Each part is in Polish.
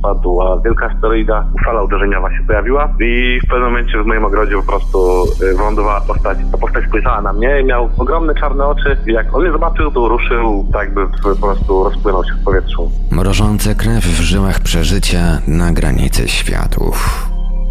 Wpadła wielka asteroida, fala uderzeniowa się pojawiła i w pewnym momencie w moim ogrodzie po prostu y, wylądowała postać. Ta postać spojrzała na mnie i miał ogromne czarne oczy i jak on mnie zobaczył, to ruszył tak jakby po prostu rozpłynął się w powietrzu. Mrożące krew w żyłach przeżycia na granicy światów.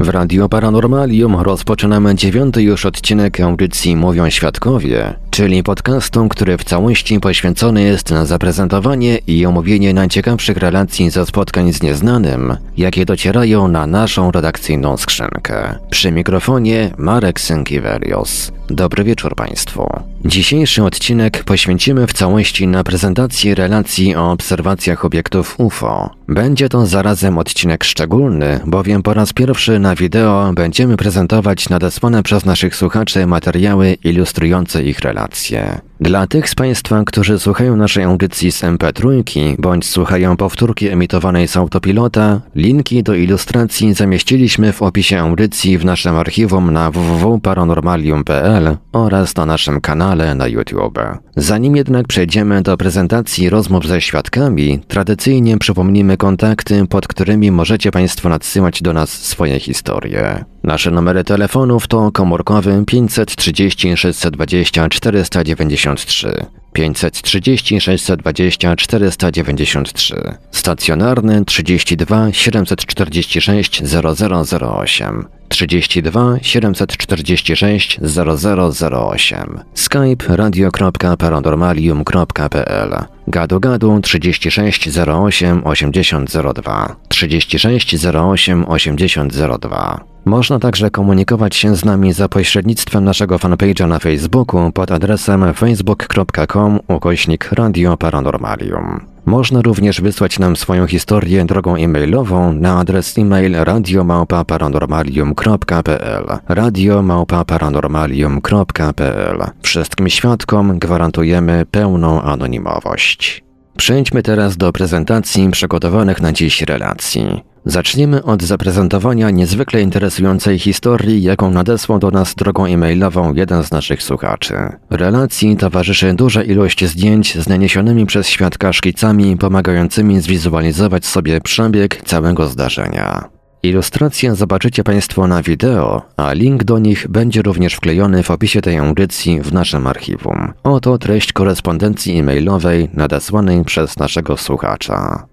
W Radio Paranormalium rozpoczynamy dziewiąty już odcinek audycji Mówią Świadkowie, czyli podcastu, który w całości poświęcony jest na zaprezentowanie i omówienie najciekawszych relacji ze spotkań z nieznanym, jakie docierają na naszą redakcyjną skrzynkę. Przy mikrofonie Marek Sękiewelios. Dobry wieczór Państwu. Dzisiejszy odcinek poświęcimy w całości na prezentację relacji o obserwacjach obiektów UFO. Będzie to zarazem odcinek szczególny, bowiem po raz pierwszy na wideo będziemy prezentować nadesłane przez naszych słuchaczy materiały ilustrujące ich relacje. Dla tych z Państwa, którzy słuchają naszej audycji z MP3 bądź słuchają powtórki emitowanej z autopilota, linki do ilustracji zamieściliśmy w opisie audycji w naszym archiwum na www.paranormalium.pl oraz na naszym kanale na YouTube. Zanim jednak przejdziemy do prezentacji rozmów ze świadkami, tradycyjnie przypomnimy kontakty, pod którymi możecie Państwo nadsyłać do nas swoje historie. Nasze numery telefonów to komórkowy 530 620 493, 530 620 493, stacjonarny 32 746 0008, 32 746 0008, skype radio.paranormalium.pl, gadu gadu 36 08 8002, 36 08 8002. Można także komunikować się z nami za pośrednictwem naszego fanpage'a na Facebooku pod adresem facebook.com ukośnik Radio Paranormalium. Można również wysłać nam swoją historię drogą e-mailową na adres e-mail radiomałpa-paranormalium.pl radiomałpa-paranormalium.pl Wszystkim świadkom gwarantujemy pełną anonimowość. Przejdźmy teraz do prezentacji przygotowanych na dziś relacji. Zaczniemy od zaprezentowania niezwykle interesującej historii, jaką nadesłał do nas drogą e-mailową jeden z naszych słuchaczy. Relacji towarzyszy duża ilość zdjęć z naniesionymi przez świadka szkicami pomagającymi zwizualizować sobie przebieg całego zdarzenia. Ilustracje zobaczycie Państwo na wideo, a link do nich będzie również wklejony w opisie tej audycji w naszym archiwum. Oto treść korespondencji e-mailowej nadesłanej przez naszego słuchacza.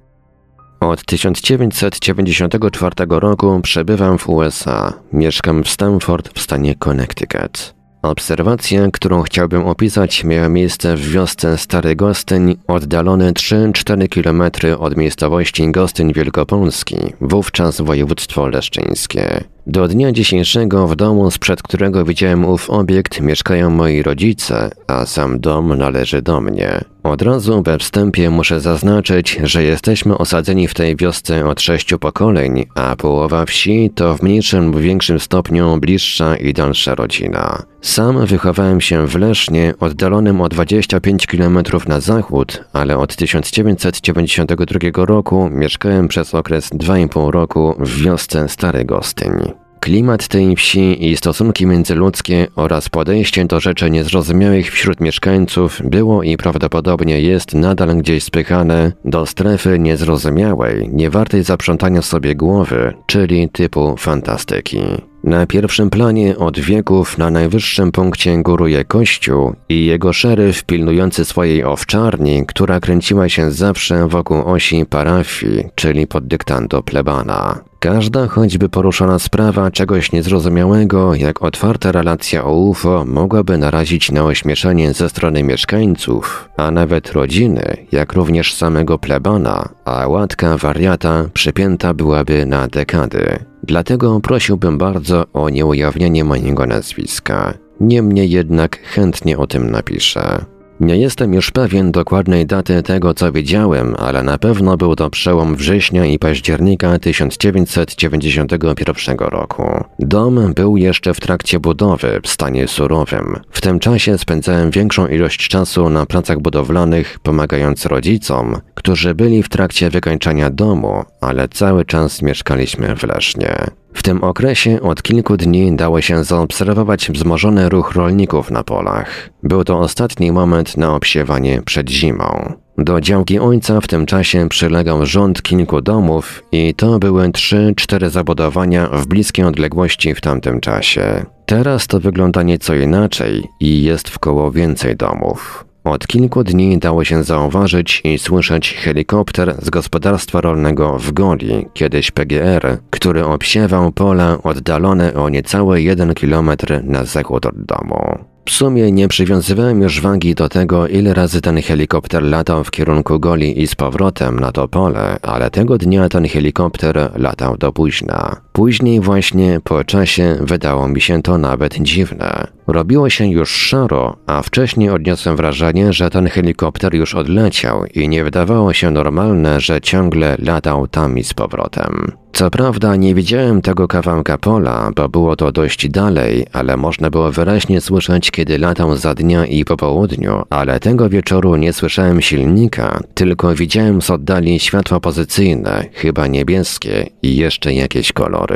Od 1994 roku przebywam w USA. Mieszkam w Stamford w stanie Connecticut. Obserwacja, którą chciałbym opisać, miała miejsce w wiosce Stary Gostyń, oddalony 3-4 km od miejscowości Gostyń Wielkopolski, wówczas województwo leszczyńskie. Do dnia dzisiejszego w domu, sprzed którego widziałem ów obiekt, mieszkają moi rodzice, a sam dom należy do mnie. Od razu we wstępie muszę zaznaczyć, że jesteśmy osadzeni w tej wiosce od sześciu pokoleń, a połowa wsi to w mniejszym lub większym stopniu bliższa i dalsza rodzina. Sam wychowałem się w Lesznie, oddalonym o 25 km na zachód, ale od 1992 roku mieszkałem przez okres 2,5 roku w wiosce Stary Gostyń. Klimat tej wsi i stosunki międzyludzkie oraz podejście do rzeczy niezrozumiałych wśród mieszkańców było i prawdopodobnie jest nadal gdzieś spychane do strefy niezrozumiałej, niewartej zaprzątania sobie głowy, czyli typu fantastyki. Na pierwszym planie od wieków na najwyższym punkcie góruje kościół i jego szeryf pilnujący swojej owczarni, która kręciła się zawsze wokół osi parafii, czyli pod dyktando plebana. Każda choćby poruszona sprawa czegoś niezrozumiałego, jak otwarta relacja o UFO, mogłaby narazić na ośmieszenie ze strony mieszkańców, a nawet rodziny, jak również samego plebana, a łatka wariata przypięta byłaby na dekady. Dlatego prosiłbym bardzo o nieujawnienie mojego nazwiska. Niemniej jednak chętnie o tym napiszę. Nie jestem już pewien dokładnej daty tego, co widziałem, ale na pewno był to przełom września i października 1991 roku. Dom był jeszcze w trakcie budowy, w stanie surowym. W tym czasie spędzałem większą ilość czasu na pracach budowlanych, pomagając rodzicom, którzy byli w trakcie wykończania domu, ale cały czas mieszkaliśmy w Lesznie. W tym okresie od kilku dni dało się zaobserwować wzmożony ruch rolników na polach. Był to ostatni moment na obsiewanie przed zimą. Do działki ojca w tym czasie przylegał rząd kilku domów i to były trzy, cztery zabudowania w bliskiej odległości w tamtym czasie. Teraz to wygląda nieco inaczej i jest w koło więcej domów. Od kilku dni dało się zauważyć i słyszeć helikopter z gospodarstwa rolnego w Goli, kiedyś PGR, który obsiewał pola oddalone o niecałe jeden kilometr na zachód od domu. W sumie nie przywiązywałem już wagi do tego, ile razy ten helikopter latał w kierunku Goli i z powrotem na to pole, ale tego dnia ten helikopter latał do późna. Później właśnie po czasie wydało mi się to nawet dziwne. Robiło się już szaro, a wcześniej odniosłem wrażenie, że ten helikopter już odleciał i nie wydawało się normalne, że ciągle latał tam i z powrotem. Co prawda nie widziałem tego kawałka pola, bo było to dość dalej, ale można było wyraźnie słyszeć, kiedy latał za dnia i po południu, ale tego wieczoru nie słyszałem silnika, tylko widziałem z oddali światła pozycyjne, chyba niebieskie i jeszcze jakieś kolory.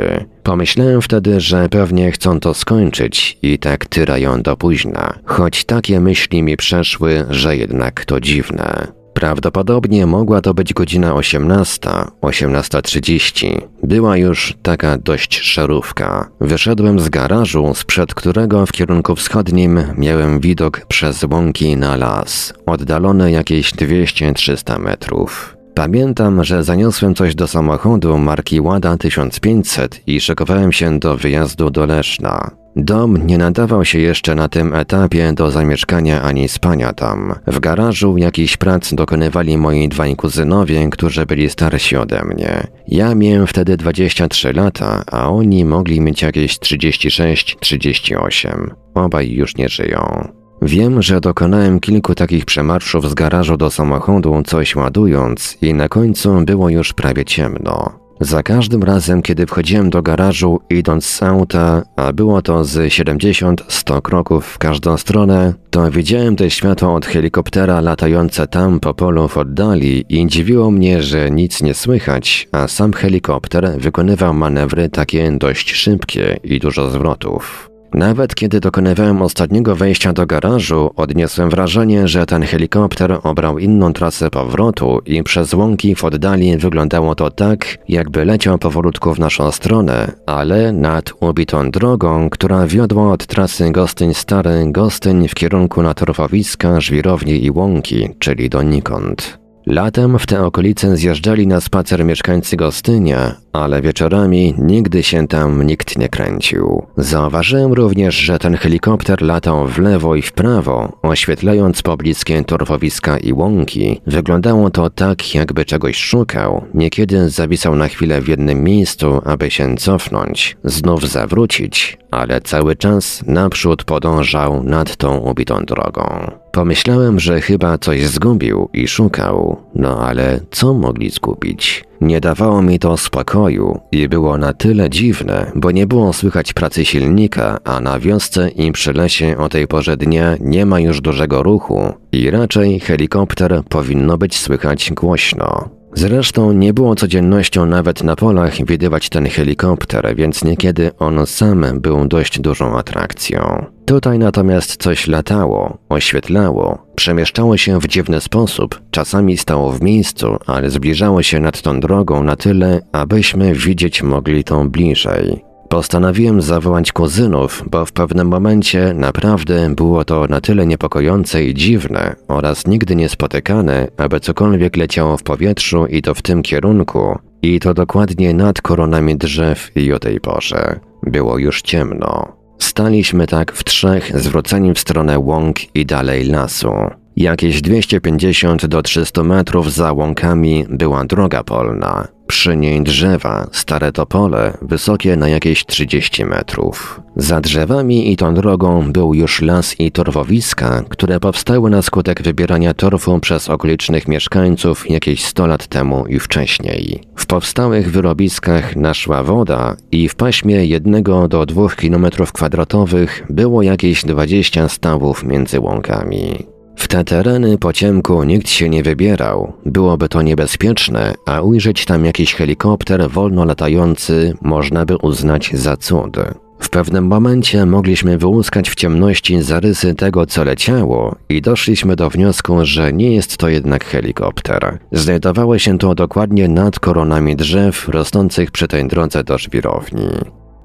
Pomyślałem wtedy, że pewnie chcą to skończyć i tak tyrają do późna, choć takie myśli mi przeszły, że jednak to dziwne. Prawdopodobnie mogła to być godzina 18, 18.30. Była już taka dość szarówka. Wyszedłem z garażu, sprzed którego w kierunku wschodnim miałem widok przez łąki na las, oddalone jakieś 200-300 metrów. Pamiętam, że zaniosłem coś do samochodu marki Łada 1500 i szykowałem się do wyjazdu do Leszna. Dom nie nadawał się jeszcze na tym etapie do zamieszkania ani spania tam. W garażu jakiś prac dokonywali moi dwaj kuzynowie, którzy byli starsi ode mnie. Ja miałem wtedy 23 lata, a oni mogli mieć jakieś 36-38. Obaj już nie żyją. Wiem, że dokonałem kilku takich przemarszów z garażu do samochodu, coś ładując, i na końcu było już prawie ciemno. Za każdym razem, kiedy wchodziłem do garażu, idąc z auta, a było to z 70-100 kroków w każdą stronę, to widziałem te światła od helikoptera latające tam po polu w oddali i dziwiło mnie, że nic nie słychać, a sam helikopter wykonywał manewry takie dość szybkie i dużo zwrotów. Nawet kiedy dokonywałem ostatniego wejścia do garażu, odniosłem wrażenie, że ten helikopter obrał inną trasę powrotu i przez łąki w oddali wyglądało to tak, jakby leciał powolutku w naszą stronę, ale nad ubitą drogą, która wiodła od trasy Gostyń Stary Gostyń w kierunku na torfowiska, żwirowni i łąki, czyli donikąd. Latem w te okolice zjeżdżali na spacer mieszkańcy Gostynia, ale wieczorami nigdy się tam nikt nie kręcił. Zauważyłem również, że ten helikopter latał w lewo i w prawo, oświetlając pobliskie torfowiska i łąki. Wyglądało to tak, jakby czegoś szukał. Niekiedy zawisał na chwilę w jednym miejscu, aby się cofnąć, znów zawrócić, ale cały czas naprzód podążał nad tą ubitą drogą. Pomyślałem, że chyba coś zgubił i szukał, no ale co mogli zgubić? Nie dawało mi to spokoju i było na tyle dziwne, bo nie było słychać pracy silnika, a na wiosce i przy lesie o tej porze dnia nie ma już dużego ruchu i raczej helikopter powinno być słychać głośno. Zresztą nie było codziennością nawet na polach widywać ten helikopter, więc niekiedy on sam był dość dużą atrakcją. Tutaj natomiast coś latało, oświetlało, przemieszczało się w dziwny sposób, czasami stało w miejscu, ale zbliżało się nad tą drogą na tyle, abyśmy widzieć mogli to bliżej. Postanowiłem zawołać kuzynów, bo w pewnym momencie naprawdę było to na tyle niepokojące i dziwne oraz nigdy nie spotykane, aby cokolwiek leciało w powietrzu i to w tym kierunku, i to dokładnie nad koronami drzew i o tej porze. Było już ciemno. Staliśmy tak w trzech, zwróceni w stronę łąk i dalej lasu. Jakieś 250 do 300 metrów za łąkami była droga polna. Przy niej drzewa, stare topole, wysokie na jakieś 30 metrów. Za drzewami i tą drogą był już las i torwowiska, które powstały na skutek wybierania torfu przez okolicznych mieszkańców jakieś 100 lat temu i wcześniej. W powstałych wyrobiskach naszła woda i w paśmie 1 do 2 km kwadratowych było jakieś 20 stawów między łąkami. W te tereny po ciemku nikt się nie wybierał, byłoby to niebezpieczne, a ujrzeć tam jakiś helikopter wolno latający można by uznać za cud. W pewnym momencie mogliśmy wyłuskać w ciemności zarysy tego, co leciało, i doszliśmy do wniosku, że nie jest to jednak helikopter. Znajdowało się to dokładnie nad koronami drzew rosnących przy tej drodze do żwirowni.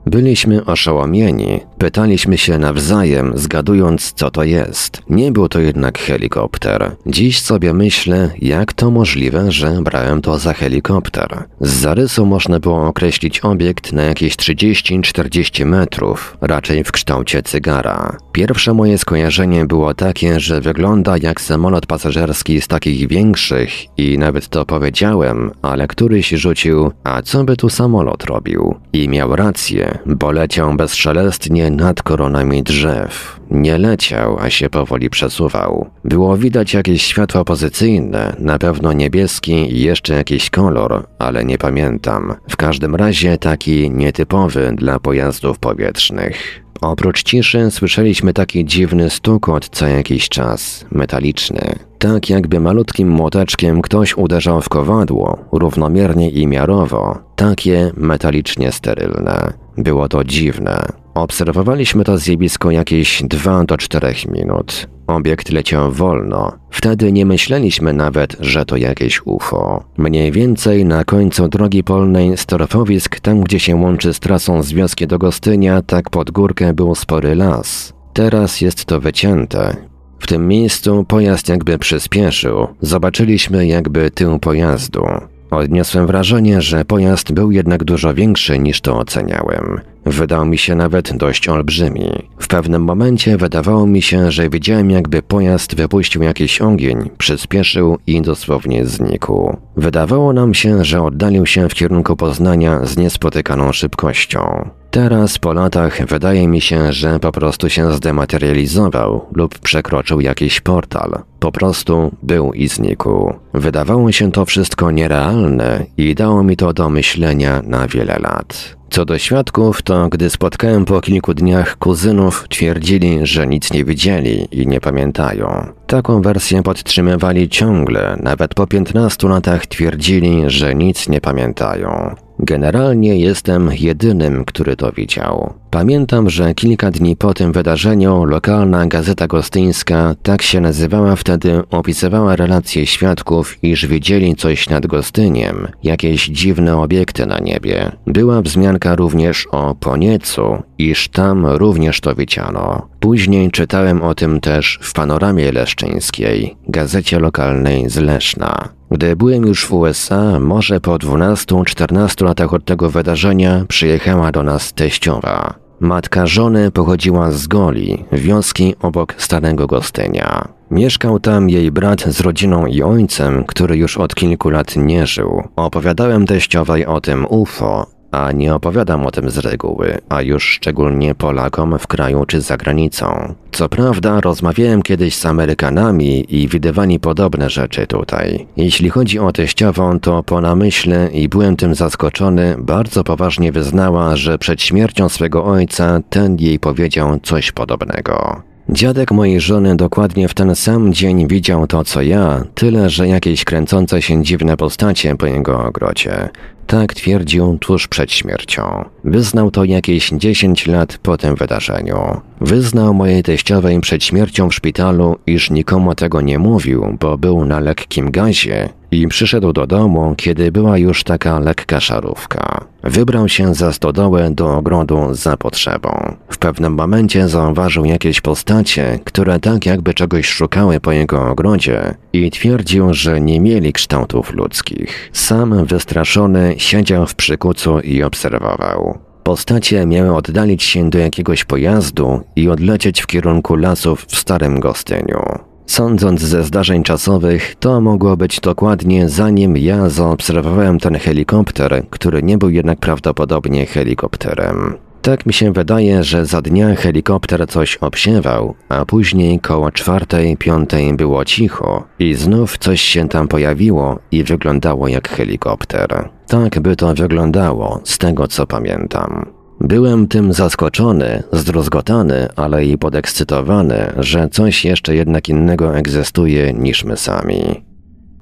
Byliśmy oszołomieni, pytaliśmy się nawzajem, zgadując, co to jest. Nie był to jednak helikopter. Dziś sobie myślę, jak to możliwe, że brałem to za helikopter. Z zarysu można było określić obiekt na jakieś 30-40 metrów, raczej w kształcie cygara. Pierwsze moje skojarzenie było takie, że wygląda jak samolot pasażerski z takich większych i nawet to powiedziałem, ale któryś rzucił, a co by tu samolot robił? I miał rację, bo leciał bezszelestnie nad koronami drzew. Nie leciał, a się powoli przesuwał. Było widać jakieś światło pozycyjne, na pewno niebieski i jeszcze jakiś kolor, ale nie pamiętam. W każdym razie taki nietypowy dla pojazdów powietrznych. Oprócz ciszy słyszeliśmy taki dziwny stukot co jakiś czas, metaliczny. Tak jakby malutkim młoteczkiem ktoś uderzał w kowadło, równomiernie i miarowo, takie metalicznie sterylne. Było to dziwne. Obserwowaliśmy to zjawisko jakieś 2 do 4 minut. Obiekt leciał wolno. Wtedy nie myśleliśmy nawet, że to jakieś UFO. Mniej więcej na końcu drogi polnej storofowisk, tam gdzie się łączy z trasą z wioski do Gostynia, tak pod górkę był spory las. Teraz jest to wycięte. W tym miejscu pojazd jakby przyspieszył. Zobaczyliśmy jakby tył pojazdu. Odniosłem wrażenie, że pojazd był jednak dużo większy niż to oceniałem. Wydał mi się nawet dość olbrzymi. W pewnym momencie wydawało mi się, że widziałem jakby pojazd wypuścił jakiś ogień, przyspieszył i dosłownie znikł. Wydawało nam się, że oddalił się w kierunku Poznania z niespotykaną szybkością. Teraz po latach wydaje mi się, że po prostu się zdematerializował lub przekroczył jakiś portal. Po prostu był i znikł. Wydawało się to wszystko nierealne i dało mi to do myślenia na wiele lat. Co do świadków, to gdy spotkałem po kilku dniach kuzynów, twierdzili, że nic nie widzieli i nie pamiętają. Taką wersję podtrzymywali ciągle, nawet po 15 latach twierdzili, że nic nie pamiętają. Generalnie jestem jedynym, który to widział. Pamiętam, że kilka dni po tym wydarzeniu lokalna gazeta gostyńska, tak się nazywała wtedy, opisywała relacje świadków, iż widzieli coś nad Gostyniem, jakieś dziwne obiekty na niebie. Była wzmianka również o Poniecu, iż tam również to widziano. Później czytałem o tym też w Panoramie Leszczyńskiej, gazecie lokalnej z Leszna. Gdy byłem już w USA, może po 12-14 latach od tego wydarzenia, przyjechała do nas teściowa. Matka żony pochodziła z Goli, wioski obok Starego Gostynia. Mieszkał tam jej brat z rodziną i ojcem, który już od kilku lat nie żył. Opowiadałem teściowej o tym UFO, a nie opowiadam o tym z reguły, a już szczególnie Polakom w kraju czy za granicą. Co prawda, rozmawiałem kiedyś z Amerykanami i widywali podobne rzeczy tutaj. Jeśli chodzi o teściową, to po namyśle i byłem tym zaskoczony, bardzo poważnie wyznała, że przed śmiercią swego ojca ten jej powiedział coś podobnego. Dziadek mojej żony dokładnie w ten sam dzień widział to co ja, tyle że jakieś kręcące się dziwne postacie po jego ogrodzie. Tak twierdził tuż przed śmiercią. Wyznał to jakieś 10 lat po tym wydarzeniu. Wyznał mojej teściowej przed śmiercią w szpitalu, iż nikomu tego nie mówił, bo był na lekkim gazie i przyszedł do domu, kiedy była już taka lekka szarówka. Wybrał się za stodołę do ogrodu za potrzebą. W pewnym momencie zauważył jakieś postacie, które tak jakby czegoś szukały po jego ogrodzie i twierdził, że nie mieli kształtów ludzkich. Sam wystraszony siedział w przykucu i obserwował. Postacie miały oddalić się do jakiegoś pojazdu i odlecieć w kierunku lasów w Starym Gostyniu. Sądząc ze zdarzeń czasowych, to mogło być dokładnie zanim ja zaobserwowałem ten helikopter, który nie był jednak prawdopodobnie helikopterem. Tak mi się wydaje, że za dnia helikopter coś obsiewał, a później koło czwartej, piątej było cicho i znów coś się tam pojawiło i wyglądało jak helikopter. Tak by to wyglądało, z tego co pamiętam. Byłem tym zaskoczony, zdruzgotany, ale i podekscytowany, że coś jeszcze jednak innego egzystuje niż my sami.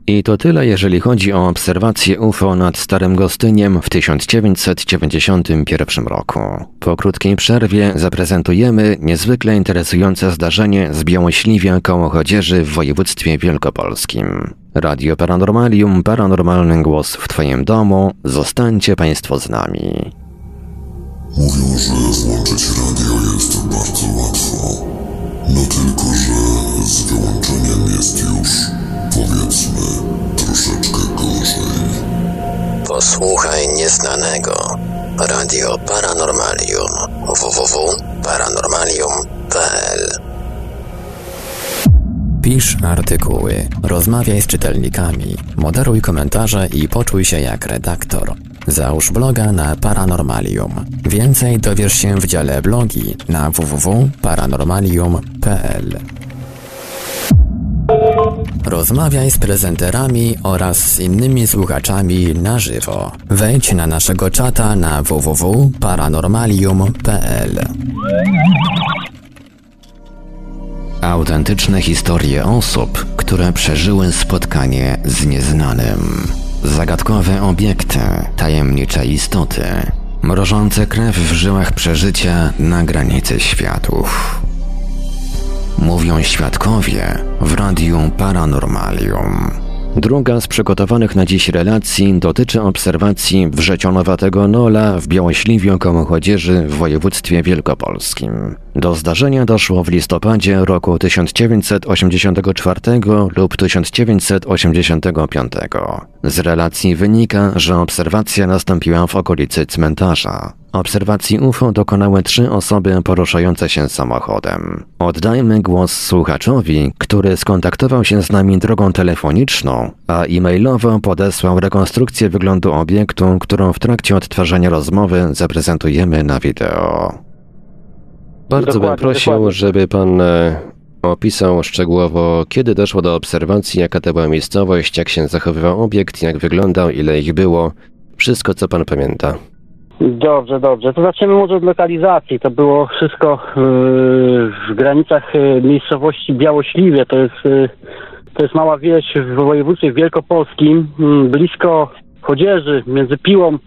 I to tyle, jeżeli chodzi o obserwację UFO nad Starym Gostyniem w 1991 roku. Po krótkiej przerwie zaprezentujemy niezwykle interesujące zdarzenie z Białośliwia koło Chodzieży w województwie wielkopolskim. Radio Paranormalium, paranormalny głos w Twoim domu. Zostańcie Państwo z nami. Mówią, że włączyć radio jest bardzo łatwo. No tylko, że z wyłączeniem jest już, powiedzmy, troszeczkę gorzej. Posłuchaj nieznanego. Radio Paranormalium. www.paranormalium.pl Pisz artykuły, rozmawiaj z czytelnikami, moderuj komentarze i poczuj się jak redaktor. Załóż bloga na Paranormalium. Więcej dowiesz się w dziale blogi na www.paranormalium.pl. Rozmawiaj z prezenterami oraz z innymi słuchaczami na żywo. Wejdź na naszego czata na www.paranormalium.pl. Autentyczne historie osób, które przeżyły spotkanie z nieznanym. Zagadkowe obiekty, tajemnicze istoty, mrożące krew w żyłach przeżycia na granicy światów. Mówią świadkowie w Radiu Paranormalium. Druga z przygotowanych na dziś relacji dotyczy obserwacji wrzecionowatego nola w Białośliwiu koło Chodzieży w województwie wielkopolskim. Do zdarzenia doszło w listopadzie roku 1984 lub 1985. Z relacji wynika, że obserwacja nastąpiła w okolicy cmentarza. Obserwacji UFO dokonały trzy osoby poruszające się samochodem. Oddajmy głos słuchaczowi, który skontaktował się z nami drogą telefoniczną, a e-mailowo podesłał rekonstrukcję wyglądu obiektu, którą w trakcie odtwarzania rozmowy zaprezentujemy na wideo. Bardzo bym Dokładnie, prosił, dokładnie. żeby pan e, opisał szczegółowo, kiedy doszło do obserwacji, jaka to była miejscowość, jak się zachowywał obiekt, jak wyglądał, ile ich było. Wszystko, co pan pamięta. Dobrze, dobrze. To zaczniemy może od lokalizacji. To było wszystko yy, w granicach yy, miejscowości Białośliwie. To jest, yy, to jest mała wieś w województwie wielkopolskim, yy, blisko Chodzieży, między Piłą,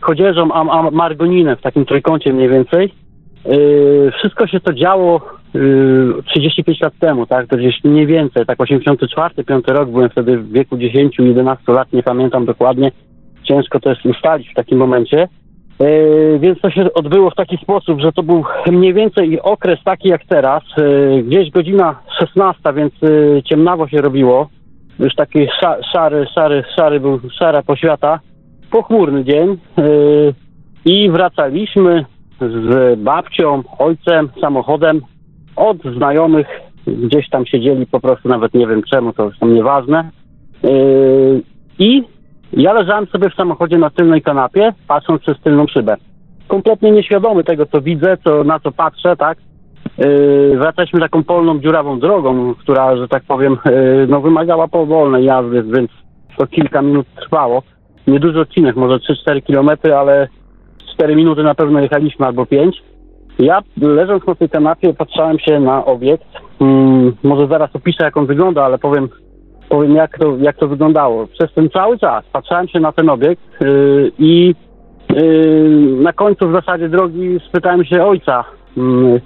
Chodzieżą a, Margoninem, w takim trójkącie mniej więcej. Wszystko się to działo yy, 35 lat temu, tak? To gdzieś mniej więcej, tak 84, 5 rok, byłem wtedy w wieku 10-11 lat, nie pamiętam dokładnie. Ciężko to jest ustalić w takim momencie. Yy, więc to się odbyło w taki sposób, że to był mniej więcej okres taki jak teraz, yy, gdzieś godzina 16, więc yy, ciemnawo się robiło. Już taki sza, szary, szary, szary był, szara poświata. Pochmurny dzień i wracaliśmy z babcią, ojcem, samochodem od znajomych. Gdzieś tam siedzieli po prostu, nawet nie wiem czemu, to już tam nieważne. I ja leżałem sobie w samochodzie na tylnej kanapie, patrząc przez tylną szybę. Kompletnie nieświadomy tego, co widzę, co, na co patrzę, tak? Yy, wracaliśmy taką polną, dziurawą drogą, która, że tak powiem, yy, no, wymagała powolnej jazdy, więc to kilka minut trwało. Nieduży odcinek, może 3-4 kilometry, ale 4 minuty na pewno jechaliśmy albo 5. Ja leżąc na tej kanapie patrzałem się na obiekt. Mm, może zaraz opiszę jak on wygląda, ale powiem powiem jak to, jak to wyglądało. Przez ten cały czas patrzyłem się na ten obiekt yy, i yy, na końcu w zasadzie drogi spytałem się ojca, yy,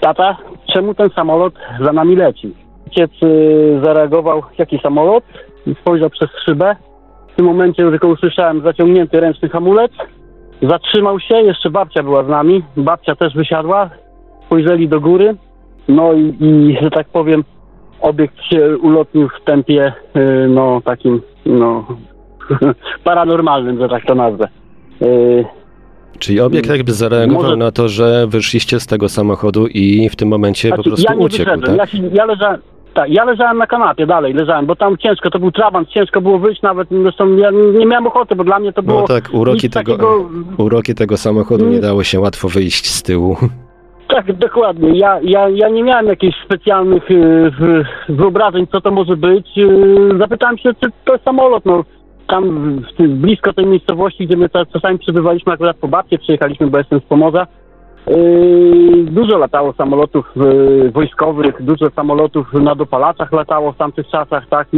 tata, czemu ten samolot za nami leci? Ojciec yy, zareagował, jaki samolot? Spojrzał przez szybę. W tym momencie tylko usłyszałem zaciągnięty ręczny hamulec. Zatrzymał się, jeszcze babcia była z nami. Babcia też wysiadła. Spojrzeli do góry. No i, i że tak powiem, obiekt się ulotnił w tempie, yy, no takim, no paranormalnym, że tak to nazwę. Yy, Czyli obiekt jakby zareagował Może- na to, że wyszliście z tego samochodu i w tym momencie po Znaczy, prostu ja nie uciekł, tak? ja, się, ja leżałem, tak, ja leżałem na kanapie dalej, leżałem, bo tam ciężko, to był trabant, ciężko było wyjść nawet, zresztą ja nie miałem ochoty, bo dla mnie to było No tak, uroki tego, takiego, uroki tego samochodu nie Mm. dało się łatwo wyjść z tyłu. Tak, dokładnie, ja, ja, ja nie miałem jakichś specjalnych y, wyobrażeń, co to może być, Y, zapytałem się, czy to jest samolot, no, tam w, blisko tej miejscowości, gdzie my czas- czasami przybywaliśmy akurat po babcie, przyjechaliśmy, bo jestem z Pomorza, Yy, Dużo latało samolotów wojskowych, dużo samolotów na dopalaczach latało w tamtych czasach, tak?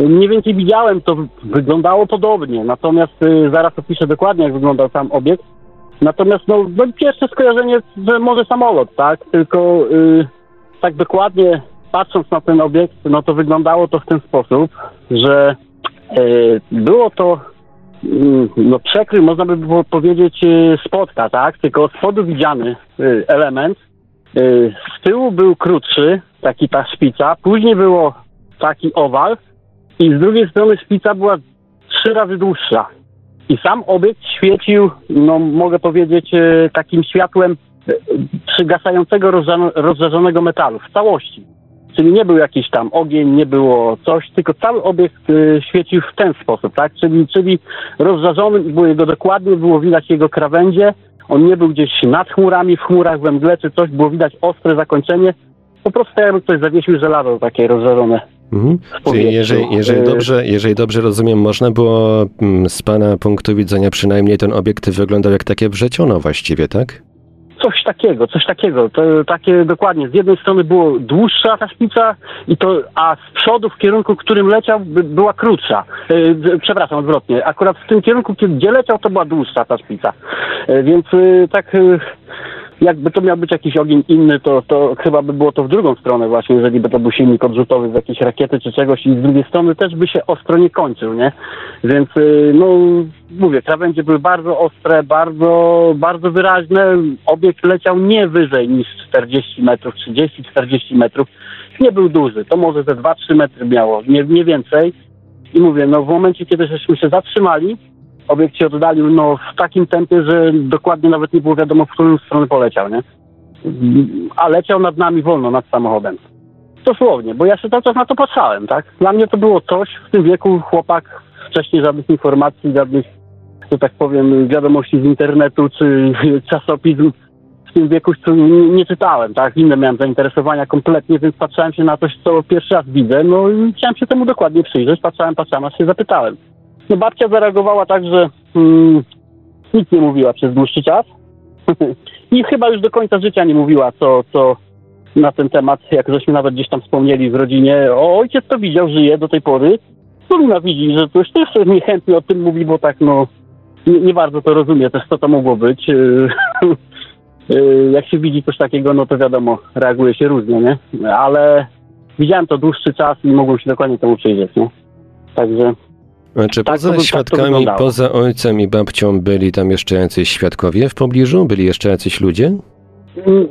Mniej więcej widziałem, to wyglądało podobnie, natomiast zaraz opiszę dokładnie, jak wyglądał sam obiekt. Natomiast no, no pierwsze skojarzenie, że może samolot, tak? Tylko yy, tak dokładnie patrząc na ten obiekt, no to wyglądało to w ten sposób, że yy, było to Mm, no przekryj, można by było powiedzieć y, spotka, tak? Tylko z spodu widziany y, element. Y, Z tyłu był krótszy, taki ta szpica, później było taki owal i z drugiej strony szpica była trzy razy dłuższa. I sam obiekt świecił, no mogę powiedzieć, y, takim światłem y, przygasającego rozżar- rozżarzonego metalu w całości. Czyli nie był jakiś tam ogień, nie było coś, tylko cały obiekt y, świecił w ten sposób, tak? Czyli, czyli rozżarzony, było jego dokładnie, było widać jego krawędzie, on nie był gdzieś nad chmurami, w chmurach, we mgle czy coś, było widać ostre zakończenie. Po prostu jakby ktoś zawiesił żelazo takie rozżarzone. Mhm. Czyli jeżeli, jeżeli, Y- dobrze, jeżeli dobrze rozumiem, można było mm, z pana punktu widzenia przynajmniej ten obiekt wyglądał jak takie wrzeciono właściwie, tak? Coś takiego, coś takiego. To takie dokładnie. Z jednej strony było dłuższa ta szpica, i to, a z przodu w kierunku, którym leciał, by, była krótsza. E, przepraszam, odwrotnie. Akurat w tym kierunku, gdzie leciał, to była dłuższa ta szpica. E, więc e, tak. Jakby to miał być jakiś ogień inny, to, to chyba by było to w drugą stronę właśnie, jeżeli by to był silnik odrzutowy z jakiejś rakiety czy czegoś i z drugiej strony też by się ostro nie kończył, nie? Więc y, no mówię, krawędzie były bardzo ostre, bardzo, bardzo wyraźne. Obiekt leciał nie wyżej niż 40 metrów, 30-40 metrów. Nie był duży, to może ze 2-3 metry miało, nie, nie więcej. I mówię, no w momencie, kiedy żeśmy się zatrzymali, obiekt się oddalił no, w takim tempie, że dokładnie nawet nie było wiadomo, w którą stronę poleciał, nie? A leciał nad nami wolno, nad samochodem. Dosłownie, bo ja się cały czas na to patrzałem, tak? Dla mnie to było coś, w tym wieku chłopak, wcześniej żadnych informacji, żadnych, że tak powiem, wiadomości z internetu czy czasopism w tym wieku nie, nie czytałem, tak? Inne miałem zainteresowania kompletnie, więc patrzyłem się na coś, co pierwszy raz widzę, no i chciałem się temu dokładnie przyjrzeć, patrzyłem, patrzyłem, aż się zapytałem. No babcia zareagowała tak, że mm, nic nie mówiła przez dłuższy czas i chyba już do końca życia nie mówiła, co, co na ten temat, jak żeśmy nawet gdzieś tam wspomnieli w rodzinie, o ojciec to widział, żyje do tej pory, Luna widzi, że coś też niechętnie o tym mówi, bo tak no nie, nie bardzo to rozumie też, co to mogło być. Yy, Jak się widzi coś takiego, no to wiadomo, reaguje się różnie, nie? Ale widziałem to dłuższy czas i mogłem się dokładnie temu przyjrzeć, nie? Także Czy Tak, poza by- tak świadkami, wyglądało. poza ojcem i babcią byli tam jeszcze jacyś świadkowie w pobliżu? Byli jeszcze jacyś ludzie? Mm,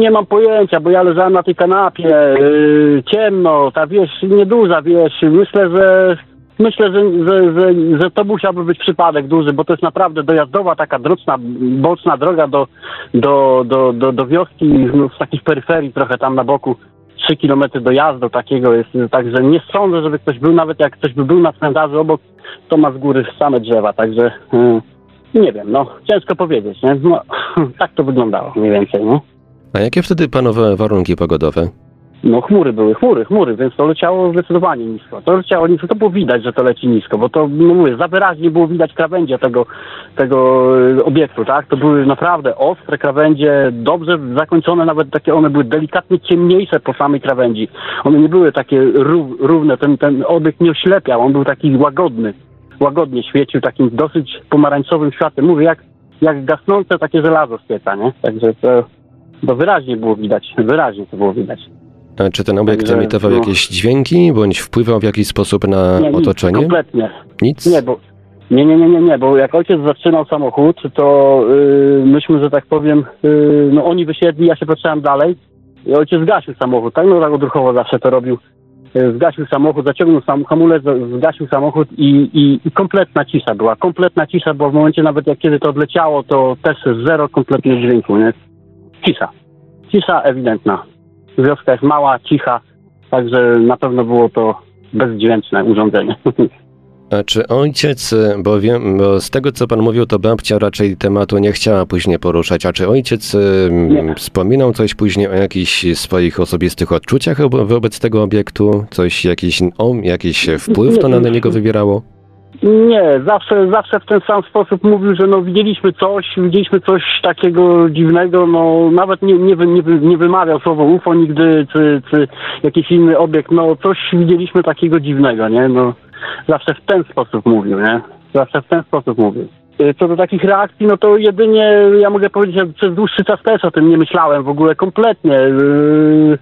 Nie mam pojęcia, bo ja leżałem na tej kanapie, yy, ciemno, ta wieś nieduża wieś. Myślę, że myślę, że, że, że, że to musiałby być przypadek duży, bo to jest naprawdę dojazdowa, taka droczna, boczna droga do, do, do, do, do wioski, no, z takich peryferii trochę tam na boku. 3 kilometry dojazdu takiego jest, także nie sądzę, żeby ktoś był, nawet jak ktoś by był na cmentarzu obok, to ma z góry same drzewa, także yy, nie wiem, no ciężko powiedzieć, nie? No, tak to wyglądało mniej więcej, nie? A jakie wtedy panowały warunki pogodowe? No chmury były, chmury, chmury, więc to leciało zdecydowanie nisko. To leciało nisko, to było widać, że to leci nisko, bo to, no mówię, za wyraźnie było widać krawędzie tego, tego e, obiektu, tak? To były naprawdę ostre krawędzie, dobrze zakończone, nawet takie one były delikatnie ciemniejsze po samej krawędzi. One nie były takie rów, równe, ten, ten obiekt nie oślepiał, on był taki łagodny, łagodnie świecił takim dosyć pomarańczowym światłem. Mówię, jak, jak gasnące takie żelazo z pieca, nie? Także to, to wyraźnie było widać, wyraźnie to było widać. Czy ten obiekt Także, emitował no. jakieś dźwięki, bądź wpływał w jakiś sposób na Nie, otoczenie? kompletnie. Nic? Nie, bo nie, nie, nie, nie, nie, bo jak ojciec zaczynał samochód, to yy, myśmy, że tak powiem, yy, no oni wysiedli, ja się patrzyłem dalej i ojciec zgasił samochód, tak? No tak odruchowo zawsze to robił. Yy, Zgasił samochód, zaciągnął sam hamulec, zgasił samochód i, i, i kompletna cisza była. Kompletna cisza, bo w momencie nawet jak kiedy to odleciało, to też zero kompletnie dźwięku, nie? Cisza. Cisza ewidentna. Wioska jest mała, cicha, także na pewno było to bezdźwięczne urządzenie. A czy ojciec, bo wiem, bo z tego co pan mówił, to babcia raczej tematu nie chciała później poruszać, a czy ojciec Nie. wspominał coś później o jakichś swoich osobistych odczuciach wo- wobec tego obiektu? Coś, jakiś, o, jakiś wpływ to na niego wywierało? Nie, zawsze, zawsze w ten sam sposób mówił, że no widzieliśmy coś, widzieliśmy coś takiego dziwnego, no nawet nie, nie, nie, nie wymawiał słowo UFO nigdy, czy, czy jakiś inny obiekt, no coś widzieliśmy takiego dziwnego, nie, no zawsze w ten sposób mówił, nie, zawsze w ten sposób mówił. Y, Co do takich reakcji, no to jedynie ja mogę powiedzieć, że przez dłuższy czas też o tym nie myślałem w ogóle kompletnie. Yy,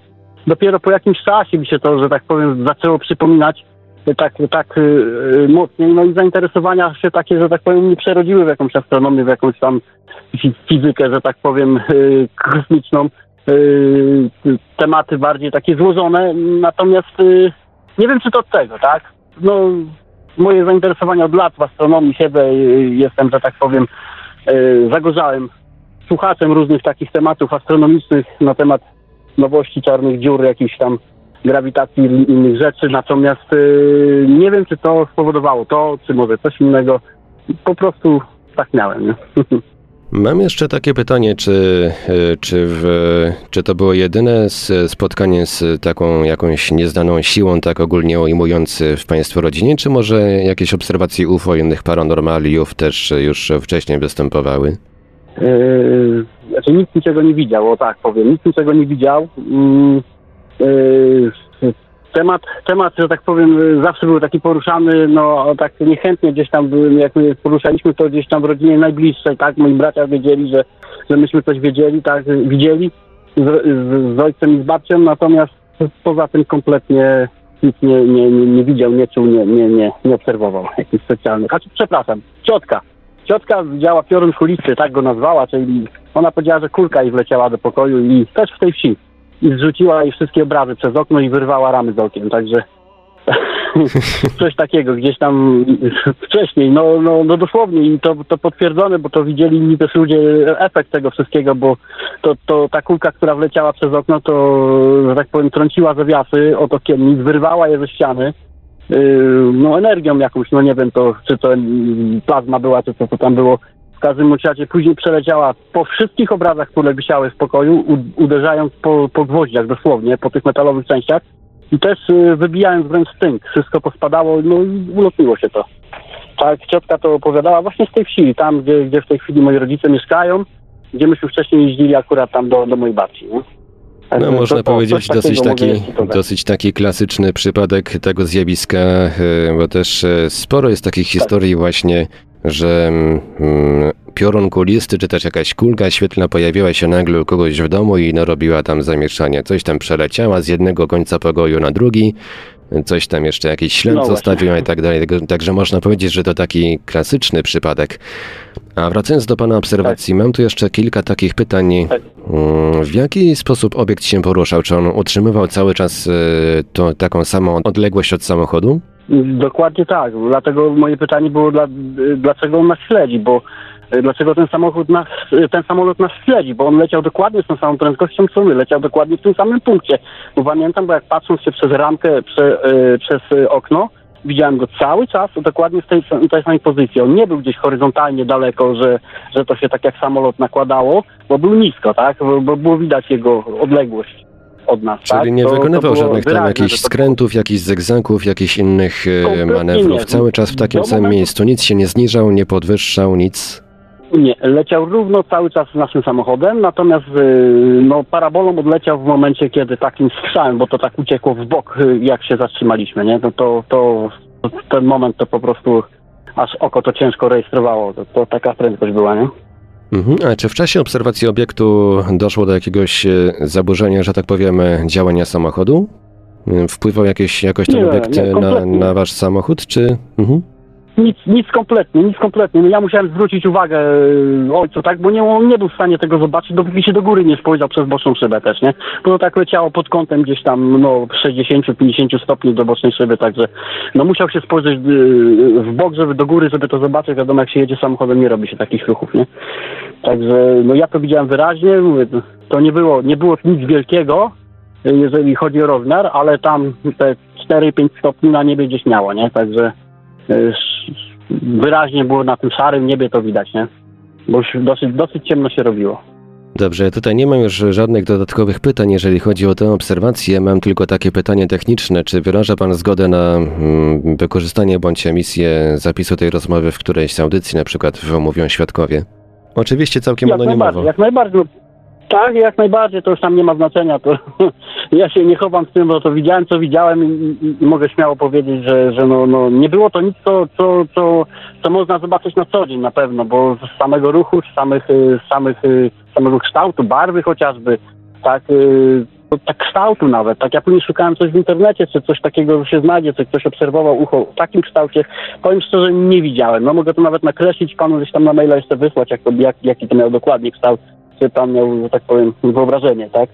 Dopiero po jakimś czasie mi się to, że tak powiem, zaczęło przypominać tak, tak yy, mocniej. No i zainteresowania się takie, że tak powiem, nie przerodziły w jakąś astronomię, w jakąś tam fi- fizykę, że tak powiem, yy, kosmiczną. Tematy bardziej takie złożone, natomiast nie wiem, czy to od tego, tak? No, moje zainteresowania od lat w astronomii yy, jestem, że tak powiem, zagorzałym słuchaczem różnych takich tematów astronomicznych na temat nowości czarnych dziur, jakichś tam grawitacji i innych rzeczy, natomiast yy, nie wiem, czy to spowodowało to, czy może coś innego. Po prostu tak miałem, nie? Mam jeszcze takie pytanie, czy, y, czy, w, czy to było jedyne spotkanie z taką jakąś nieznaną siłą, tak ogólnie ujmujący w Państwa rodzinie, czy może jakieś obserwacje UFO innych paranormaliów też już wcześniej występowały? Yy, znaczy nikt niczego nie widział, o tak powiem, nikt niczego nie widział. Yy, temat, temat, że tak powiem, yy, zawsze był taki poruszany, no tak niechętnie gdzieś tam, byłem, jak my poruszaliśmy to gdzieś tam w rodzinie najbliższej, tak, moi bracia wiedzieli, że, że myśmy coś wiedzieli, tak, widzieli z, z, z ojcem i z babcią, natomiast poza tym kompletnie nic nie, nie, nie, nie widział, nie czuł, nie, nie, nie, nie obserwował jakichś specjalnych. Znaczy, przepraszam, ciotka. Ciotka widziała piorun kulisty, tak go nazwała, czyli ona powiedziała, że kulka jej wleciała do pokoju i też w tej wsi. I zrzuciła jej wszystkie obrazy przez okno i wyrwała ramy z okien, także coś takiego gdzieś tam wcześniej, no, no, no dosłownie i to, to potwierdzone, bo to widzieli inni też ludzie efekt tego wszystkiego, bo to, to ta kulka, która wleciała przez okno, to, że tak powiem, trąciła zawiasy od okiennic, wyrwała je ze ściany, yy, no energią jakąś, no nie wiem to, czy to plazma była, czy co to tam było. Każdym razie później przeleciała po wszystkich obrazach, które wisiały w pokoju, uderzając po, po gwoździach dosłownie, po tych metalowych częściach i też yy, wybijając wręcz tynk. Wszystko pospadało, no i ulotniło się to. Tak, ciotka to opowiadała właśnie z tej wsi, tam gdzie, gdzie w tej chwili moi rodzice mieszkają, gdzie myśmy wcześniej jeździli akurat tam do, do mojej babci. No, można powiedzieć dosyć taki, dosyć taki klasyczny przypadek tego zjawiska, e, bo też e, sporo jest takich historii właśnie, że mm, piorun kulisty, czy też jakaś kulka świetlna pojawiła się nagle u kogoś w domu i narobiła tam zamieszanie. Coś tam przeleciała z jednego końca pokoju na drugi, coś tam jeszcze jakiś ślad No zostawiła i tak dalej. Także można powiedzieć, że to taki klasyczny przypadek. A wracając do Pana obserwacji, mam tu jeszcze kilka takich pytań. Tak. Mm, W jaki sposób obiekt się poruszał? Czy on utrzymywał cały czas y, to, taką samą odległość od samochodu? Dokładnie tak. Dlatego moje pytanie było, dla, dlaczego on nas śledzi, bo y, dlaczego ten samochód nas, y, ten samolot nas śledzi, bo on leciał dokładnie z tą samą prędkością co my, leciał dokładnie w tym samym punkcie. Bo pamiętam, bo jak patrząc się przez ramkę, prze, przez okno, widziałem go cały czas dokładnie w tej, tej samej pozycji. On nie był gdzieś horyzontalnie daleko, że, że to się tak jak samolot nakładało, bo był nisko, tak? Bo, bo było widać jego odległość. od nas. Czyli tak? nie To- to wykonywał było żadnych tam jakichś to skrętów, jakichś zegzagów, jakichś innych e, manewrów. nie. Cały czas w takim samym momentu- miejscu. Nic się nie zniżał, nie podwyższał, nic. Nie, leciał równo cały czas naszym samochodem, natomiast y, no, parabolą odleciał w momencie, kiedy takim strzałem, bo to tak uciekło w bok, y, jak się zatrzymaliśmy, nie? No to, to, ten moment to po prostu aż oko to ciężko rejestrowało. To, to taka prędkość była, nie? Mhm. A czy w czasie obserwacji obiektu doszło do jakiegoś e, zaburzenia, że tak powiemy, działania samochodu? Wpływał jakieś, jakoś ten Nie, obiekt nie, na, na wasz samochód, czy... Mhm. Nic, nic kompletnie, nic kompletnie. No ja musiałem zwrócić uwagę y, ojcu, tak, bo nie, on nie był w stanie tego zobaczyć, dopóki się do góry nie spojrzał przez boczną szybę też, nie? Bo to tak leciało pod kątem gdzieś tam, no, 60-50 stopni do bocznej szyby, także no musiał się spojrzeć y, w bok, żeby do góry, żeby to zobaczyć. Wiadomo, jak się jedzie samochodem, nie robi się takich ruchów, nie? Także, no ja to widziałem wyraźnie, mówię, to nie było, nie było nic wielkiego, jeżeli chodzi o rozmiar, ale tam te 4-5 stopni na niebie gdzieś miało, nie? Także wyraźnie było na tym szarym niebie to widać, nie? Bo już dosyć, dosyć ciemno się robiło. Dobrze, tutaj nie mam już żadnych dodatkowych pytań, jeżeli chodzi o tę obserwację. Mam tylko takie pytanie techniczne. Czy wyraża Pan zgodę na mm, wykorzystanie bądź emisję zapisu tej rozmowy w którejś z audycji, na przykład w Mówią Świadkowie? Oczywiście całkiem Jak anonimowo. najbardziej, jak najbardziej. No, tak, jak najbardziej, to już tam nie ma znaczenia. To ja się nie chowam z tym, bo to widziałem, co widziałem i, i, i mogę śmiało powiedzieć, że, że no, no, nie było to nic, co, co, co, co można zobaczyć na co dzień na pewno, bo z samego ruchu, z samych, y, z samych, y, samego kształtu, barwy chociażby, tak, y, to tak kształtu nawet, tak ja później szukałem coś w internecie, czy coś takiego się znajdzie, czy ktoś obserwował ucho w takim kształcie, powiem szczerze, nie widziałem. No mogę to nawet nakreślić, panu gdzieś tam na maila jeszcze wysłać, jak to, jak, jaki to miał dokładnie kształt, czy pan miał, że tak powiem, wyobrażenie, tak?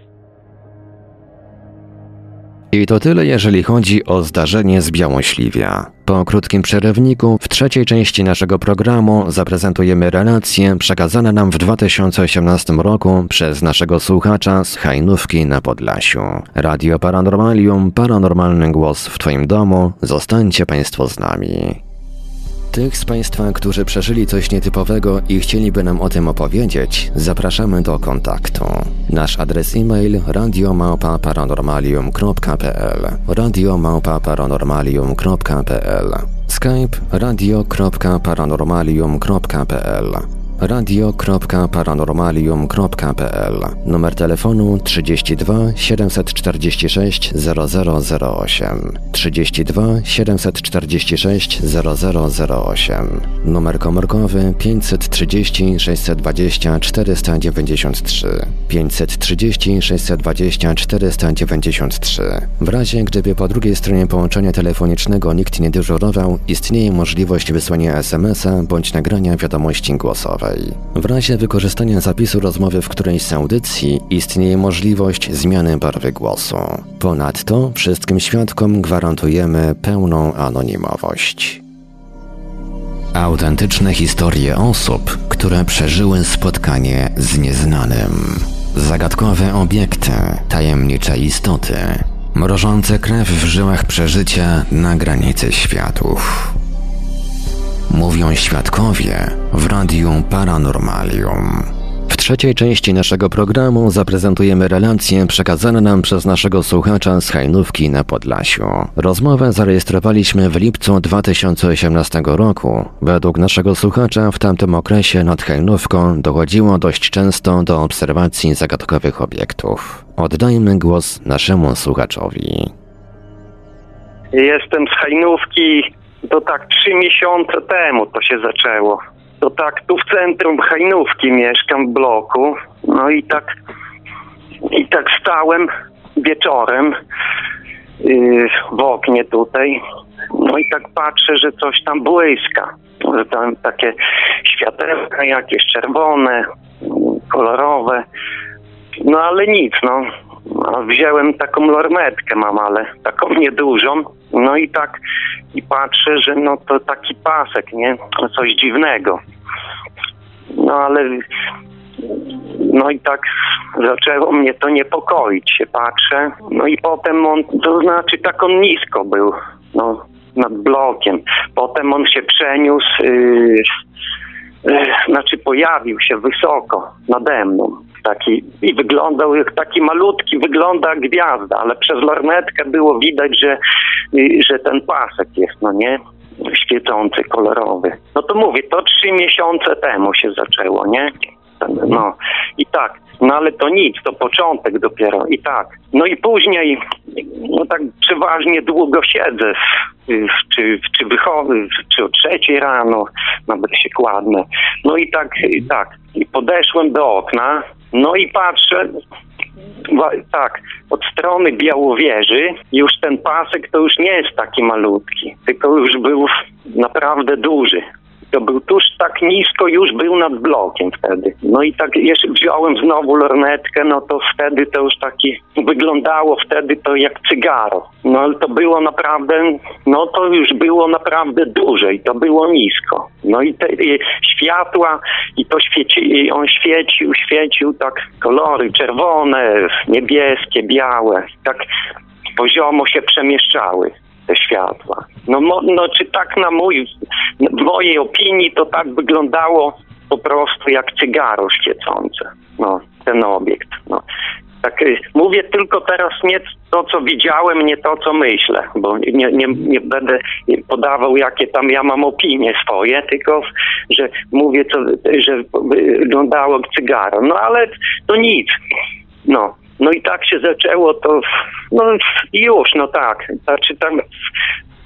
I to tyle, jeżeli chodzi o zdarzenie z Białośliwia. Po krótkim przerywniku, w trzeciej części naszego programu zaprezentujemy relacje przekazane nam w 2018 roku przez naszego słuchacza z Hajnówki na Podlasiu. Radio Paranormalium, paranormalny głos w Twoim domu. Zostańcie Państwo z nami. Tych z Państwa, którzy przeżyli coś nietypowego i chcieliby nam o tym opowiedzieć, zapraszamy do kontaktu. Nasz adres e-mail radiomałpa-paranormalium.pl radiomałpa-paranormalium.pl Skype radio.paranormalium.pl radio.paranormalium.pl Numer telefonu 32 746 0008 32 746 0008 Numer komórkowy 530 620 493 530 620 493 W razie gdyby po drugiej stronie połączenia telefonicznego nikt nie dyżurował, istnieje możliwość wysłania SMS-a bądź nagrania wiadomości głosowej. W razie wykorzystania zapisu rozmowy w którejś z audycji istnieje możliwość zmiany barwy głosu. Ponadto wszystkim świadkom gwarantujemy pełną anonimowość. Autentyczne historie osób, które przeżyły spotkanie z nieznanym. Zagadkowe obiekty, tajemnicze istoty, mrożące krew w żyłach przeżycia na granicy światów. Mówią świadkowie w Radiu Paranormalium. W trzeciej części naszego programu zaprezentujemy relacje przekazane nam przez naszego słuchacza z Hajnówki na Podlasiu. Rozmowę zarejestrowaliśmy w lipcu 2018 roku. Według naszego słuchacza w tamtym okresie nad Hajnówką dochodziło dość często do obserwacji zagadkowych obiektów. Oddajmy głos naszemu słuchaczowi. Jestem z Hajnówki, to tak trzy miesiące temu to się zaczęło. To tak tu w centrum Hajnówki mieszkam w bloku. No i tak i tak stałem wieczorem yy, w oknie tutaj. No i tak patrzę, że coś tam błyska. Że tam takie światełka jakieś czerwone, kolorowe. No ale nic, no. Wziąłem taką lornetkę mam, ale taką niedużą. No i tak i patrzę, że no to taki pasek, nie? Coś dziwnego. No ale no i tak zaczęło mnie to niepokoić, się patrzę. No i potem on, to znaczy tak on nisko był, no nad blokiem. Potem on się przeniósł, yy, yy, znaczy pojawił się wysoko nade mną. Taki, I wyglądał jak taki malutki, wygląda gwiazda, ale przez lornetkę było widać, że, y, że ten pasek jest, no nie? Świecący, kolorowy. No to mówię, to trzy miesiące temu się zaczęło, nie? No i tak, no ale to nic, to początek dopiero i tak. No i później, no tak przeważnie długo siedzę, czy, czy wychodzę, czy o trzeciej rano, nawet się kładnę. No i tak, i tak, i podeszłem do okna, no i patrzę, tak, od strony Białowieży już ten pasek to już nie jest taki malutki, tylko już był naprawdę duży. To był tuż tak nisko, już był nad blokiem wtedy. No i tak jeszcze wziąłem znowu lornetkę, no to wtedy to już taki wyglądało wtedy to jak cygaro. No ale to było naprawdę, no to już było naprawdę duże i to było nisko. No i te i światła i to świeci, i on świecił, świecił tak kolory czerwone, niebieskie, białe, tak poziomo się przemieszczały światła. No, no czy tak na mój, w mojej opinii to tak wyglądało po prostu jak cygaro świecące, no, ten obiekt. No. Tak, y, mówię tylko teraz nie to, co widziałem, nie to, co myślę, bo nie, nie, nie będę podawał, jakie tam ja mam opinie swoje, tylko że mówię, co, że wyglądało jak cygaro. No ale to nic. No, no i tak się zaczęło to, no już, no tak. Znaczy tam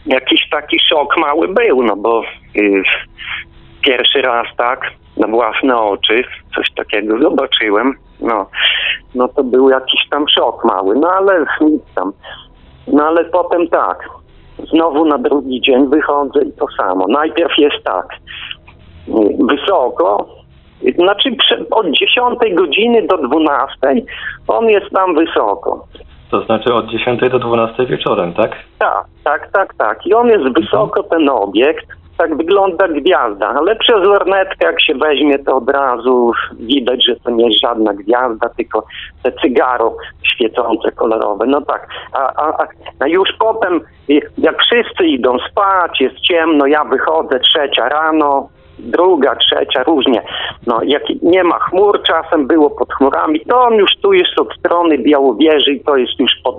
jakiś taki szok mały był, no bo y, pierwszy raz tak, na własne oczy, coś takiego zobaczyłem, no, no to był jakiś tam szok mały, no ale nic tam. No ale potem tak, znowu na drugi dzień wychodzę i to samo. Najpierw jest tak, y, wysoko, znaczy od 10 godziny do 12 on jest tam wysoko. To znaczy od 10 do 12 wieczorem, tak? Tak, tak, tak, tak. I on jest wysoko, ten obiekt. Tak wygląda gwiazda, ale przez lornetkę jak się weźmie, to od razu widać, że to nie jest żadna gwiazda, tylko te cygaro świecące, kolorowe. No tak, a, a, a- już potem, jak wszyscy idą spać, jest ciemno, ja wychodzę trzecia rano, druga, trzecia, różnie. No, jak nie ma chmur, czasem było pod chmurami, to on już tu jest od strony Białowieży i to jest już pot,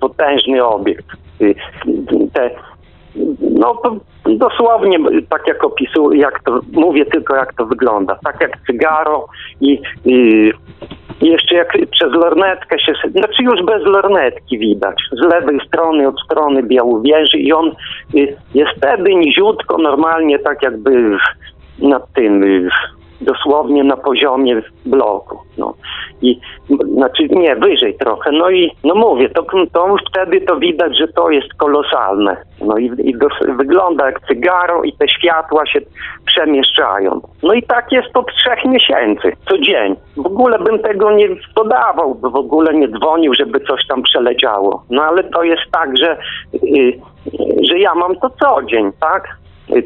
potężny obiekt. Y, Te, no dosłownie tak jak opisuję, jak to mówię tylko jak to wygląda. Tak jak cygaro i, i jeszcze jak przez lornetkę się, znaczy już bez lornetki widać, z lewej strony, od strony Białowieży i on y, jest wtedy niziutko, normalnie tak jakby nad tym, y, dosłownie na poziomie bloku. No. I znaczy nie, wyżej trochę. No i no mówię, to, to wtedy to widać, że to jest kolosalne. No i, i dos, wygląda jak cygaro i te światła się przemieszczają. No i tak jest od trzech miesięcy, co dzień. W ogóle bym tego nie podawał, w ogóle nie dzwonił, żeby coś tam przeleciało. No ale to jest tak, że, y, że ja mam to co dzień, tak?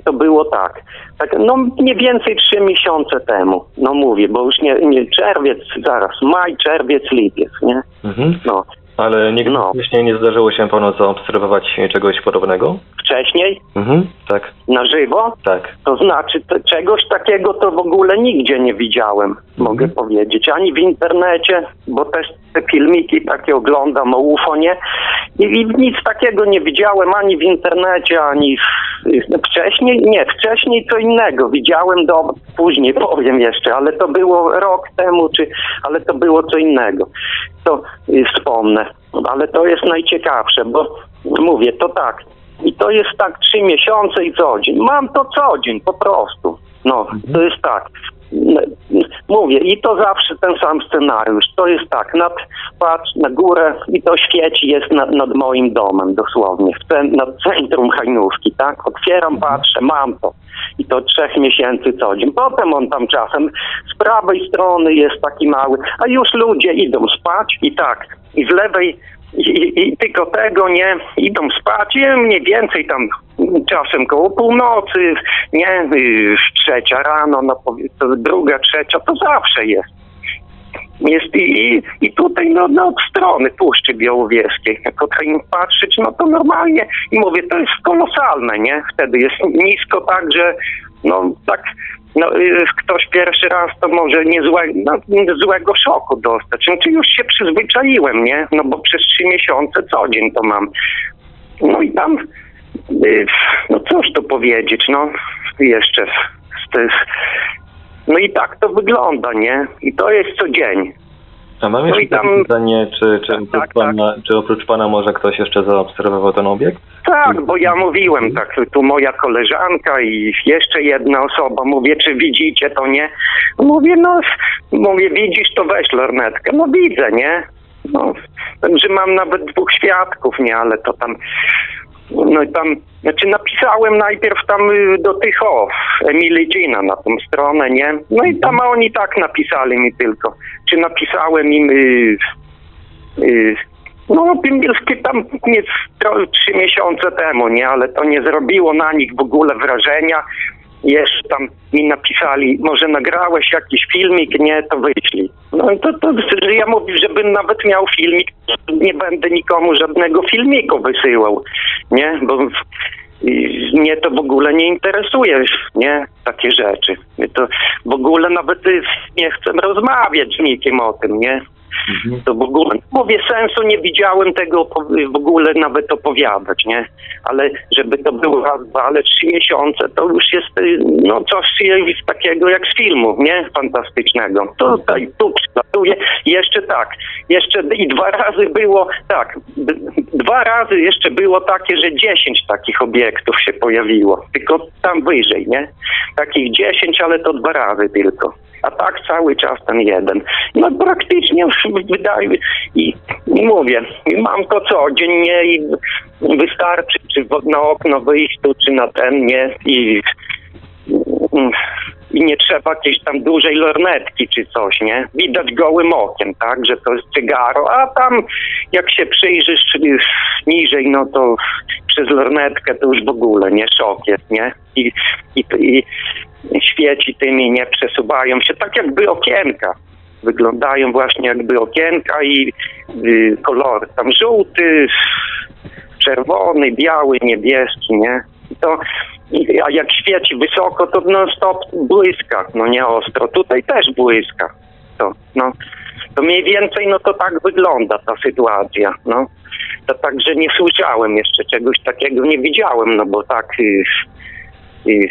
To było tak. tak. No mniej więcej trzy miesiące temu. No mówię, bo już nie, nie czerwiec, zaraz, maj, czerwiec, lipiec, nie? Mhm. No. Ale nigdy wcześniej nie zdarzyło się panu zaobserwować czegoś podobnego? Wcześniej, Mhm, tak, na żywo, tak. to znaczy czegoś takiego to w ogóle nigdzie nie widziałem, mogę powiedzieć. Ani w internecie, bo też te filmiki takie oglądam o UFO, nie? I, I nic takiego nie widziałem ani w internecie, ani w, wcześniej, nie, wcześniej co innego widziałem, do, później powiem jeszcze, ale to było rok temu, czy, ale to było co innego. To y, wspomnę, ale to jest najciekawsze, bo mówię, to tak, i to jest tak trzy miesiące i co dzień. Mam to co dzień po prostu. No, to jest tak. N- n- Mówię, i to zawsze ten sam scenariusz. To jest tak, nad, patrz na górę i to świeci jest nad, nad moim domem dosłownie, w nad centrum Hajnówki, tak? Otwieram, patrzę, mam to. I to trzech miesięcy co dzień. Potem on tam czasem z prawej strony jest taki mały, a już ludzie idą spać i tak, i z lewej i, i, tylko tego nie idą spać, mniej więcej tam czasem koło północy, nie, y, trzecia rano, no powie- to druga, trzecia, to zawsze jest. Jest i, i tutaj no, no od strony Puszczy Białowieskiej, jak od im patrzeć, no to normalnie i mówię, to jest kolosalne, nie? Wtedy jest nisko tak, że no tak no, y, ktoś pierwszy raz to może nie złe, no, nie złego szoku dostać. Znaczy już się przyzwyczaiłem, nie? No bo przez trzy miesiące co dzień to mam. No i tam, y, no cóż to powiedzieć, no jeszcze z tych, no i tak to wygląda, nie? I to jest co dzień. A mam No jeszcze tam- pytanie, czy, czy, oprócz tak. pana, czy oprócz pana może ktoś jeszcze zaobserwował ten obiekt? Tak, bo ja mówiłem, tak, tu moja koleżanka i jeszcze jedna osoba, mówię, czy widzicie to, nie? Mówię, no, mówię, widzisz to, weź lornetkę. No widzę, nie? No, także mam nawet dwóch świadków, nie, ale to tam, no i tam, znaczy napisałem najpierw tam y, do tych, o, Emily Gina na tą stronę, nie? No i tam oni tak napisali mi tylko, czy napisałem im, y, y, no, Pimbilski tam nie, trzy miesiące temu, nie, ale to nie zrobiło na nich w ogóle wrażenia. Jeszcze tam mi napisali, może nagrałeś jakiś filmik, nie, to wyślij. No to, to ja mówię, żebym nawet miał filmik, nie będę nikomu żadnego filmiku wysyłał, nie, bo i mnie to w ogóle nie interesuje, nie, takie rzeczy. To w ogóle nawet y, nie chcę rozmawiać z nikim o tym, nie. To w ogóle, mówię, sensu nie widziałem tego w ogóle nawet opowiadać, nie? Ale żeby to było raz, dwa, ale trzy miesiące, to już jest y, no coś jest takiego jak z filmu, nie? Fantastycznego. Tutaj, tu przylatuje. Jeszcze tak, jeszcze i dwa razy było, tak, dwa razy jeszcze było takie, że dziesięć takich obiektów się pojawiło. Tylko tam wyżej, nie? Takich dziesięć, ale to dwa razy tylko a tak cały czas ten jeden. No praktycznie już wydaje i, mówię, mam to co dziennie i wystarczy, czy na okno wyjść tu, czy na ten, nie, i, i nie trzeba jakiejś tam dużej lornetki czy coś, nie? Widać gołym okiem, tak, że to jest cygaro, a tam jak się przyjrzysz niżej, no to przez lornetkę to już w ogóle, nie, szok jest, nie? I, i, i świeci tymi, nie przesuwają się, tak jakby okienka. Wyglądają właśnie jakby okienka i y, kolory. Tam żółty, czerwony, biały, niebieski, nie? I to, a jak świeci wysoko, to non stop błyska, no nie ostro. Tutaj też błyska. To, no, to mniej więcej, no to tak wygląda ta sytuacja, no. To także nie słyszałem jeszcze czegoś takiego, nie widziałem, no bo tak y, y,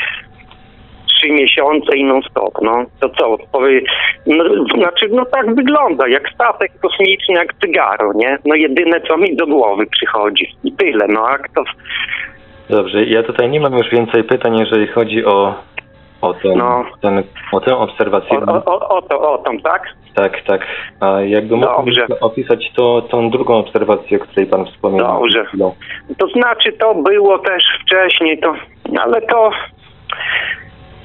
trzy miesiące i non stop, no. To co, powie, no, znaczy, no tak wygląda, jak statek kosmiczny, jak cygaro, nie? No jedyne, co mi do głowy przychodzi i tyle, no a kto... Dobrze, ja tutaj nie mam już więcej pytań, jeżeli chodzi o, o, ten, No. ten, o tę obserwację. O, o, o, to, o tam, tak? Tak, tak. A jakby mógł opisać to, tą drugą obserwację, o której pan wspominał. Dobrze. chwilą. To znaczy to było też wcześniej, to, ale to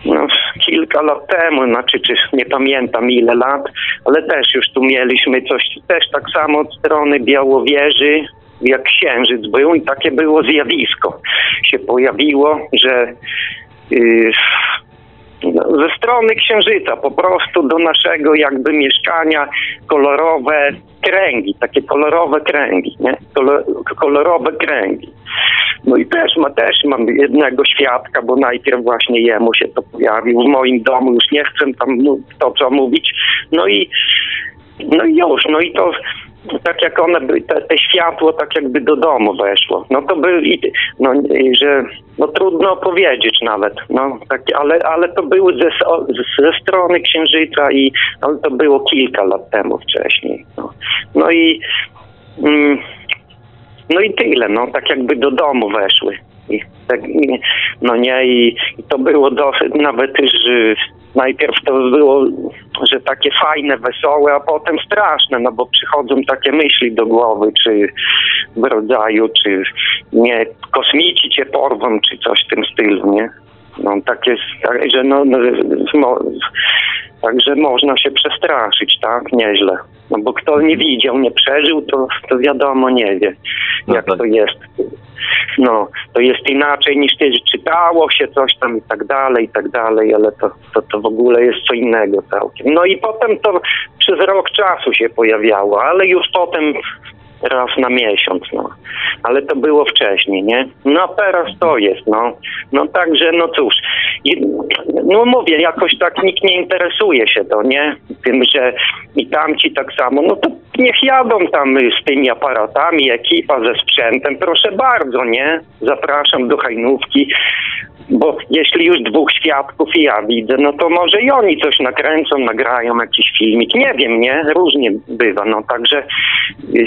no, kilka lat temu, znaczy czy nie pamiętam ile lat, ale też już tu mieliśmy coś, też tak samo od strony Białowieży, jak księżyc był i takie było zjawisko się pojawiło, że yy, ze strony księżyca po prostu do naszego jakby mieszkania kolorowe kręgi, takie kolorowe kręgi, nie? Kolor, kolorowe kręgi. No i też, ma, też mam jednego świadka, bo najpierw właśnie jemu się to pojawił w moim domu, już nie chcę tam mu- to co mówić. No i no i już, no i to tak jak one by, te, te światło tak jakby do domu weszło. No to by, no że, no trudno powiedzieć nawet, no takie, ale, ale to były ze, ze strony księżyca i ale to było kilka lat temu wcześniej. No, no i mm, no i tyle, no tak jakby do domu weszły. I tak, no nie, i, i to było dosyć, nawet że najpierw to było, że takie fajne, wesołe, a potem straszne, no bo przychodzą takie myśli do głowy, czy w rodzaju, czy nie, kosmici cię porwą, czy coś w tym stylu, nie? No takie, tak, że no, no także można się przestraszyć, tak, nieźle. No bo kto nie widział, nie przeżył, to, to wiadomo nie wie, jak to jest. No, to jest inaczej niż ty, czytało się coś tam i tak dalej, i tak dalej, ale to, to, to w ogóle jest co innego całkiem. No i potem to przez rok czasu się pojawiało, ale już potem raz na miesiąc, no. Ale to było wcześniej, nie? No teraz to jest, no. No także, no cóż. I, no mówię, jakoś tak nikt nie interesuje się to, nie? Tym, że i tamci tak samo, no to niech jadą tam z tymi aparatami, ekipa ze sprzętem, proszę bardzo, nie? Zapraszam do Hajnówki, bo jeśli już dwóch świadków i ja widzę, no to może i oni coś nakręcą, nagrają jakiś filmik, nie wiem, nie? Różnie bywa, no także y,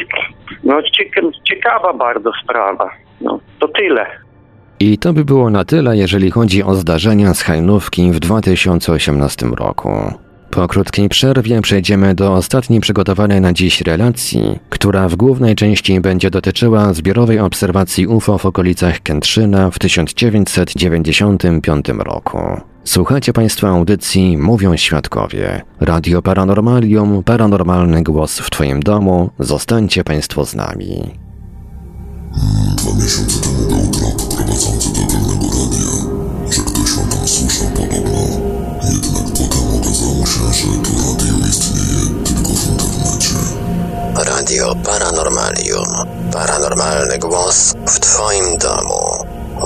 no cieka- ciekawa bardzo sprawa, no to tyle. I to by było na tyle, jeżeli chodzi o zdarzenia z Hajnówki w 2018 roku. Po krótkiej przerwie przejdziemy do ostatniej przygotowanej na dziś relacji, która w głównej części będzie dotyczyła zbiorowej obserwacji UFO w okolicach Kętrzyna w 1995 roku. Słuchacie Państwo audycji Mówią Świadkowie. Radio Paranormalium, paranormalny głos w Twoim domu. Zostańcie Państwo z nami. Dwa miesiące temu był trop prowadzący do pewnego radia, że ktoś o nas słyszał podobno. Jednak potem okazało się, że to radio istnieje tylko w internecie. Radio Paranormalium. Paranormalny głos w Twoim domu.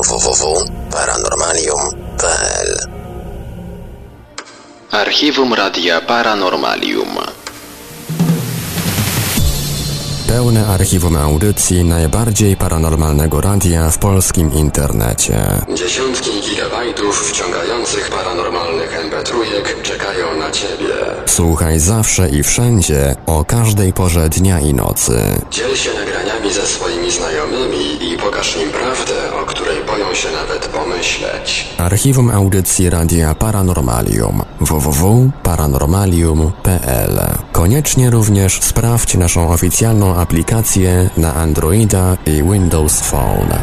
www.paranormalium.pl Archiwum Radia Paranormalium. Pełne archiwum audycji najbardziej paranormalnego radia w polskim internecie. Dziesiątki gigabajtów wciągających paranormalnych mp3 czekają na Ciebie. Słuchaj zawsze i wszędzie, o każdej porze dnia i nocy. Dziel się nagraniami ze swoimi znajomymi i pokaż im prawdę, boją się nawet pomyśleć. Archiwum audycji Radia Paranormalium www.paranormalium.pl Koniecznie również sprawdź naszą oficjalną aplikację na Androida i Windows Phone.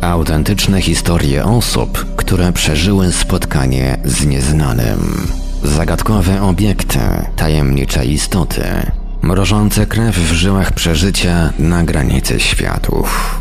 Autentyczne historie osób, które przeżyły spotkanie z nieznanym. Zagadkowe obiekty, tajemnicze istoty, mrożące krew w żyłach przeżycia na granicy światów.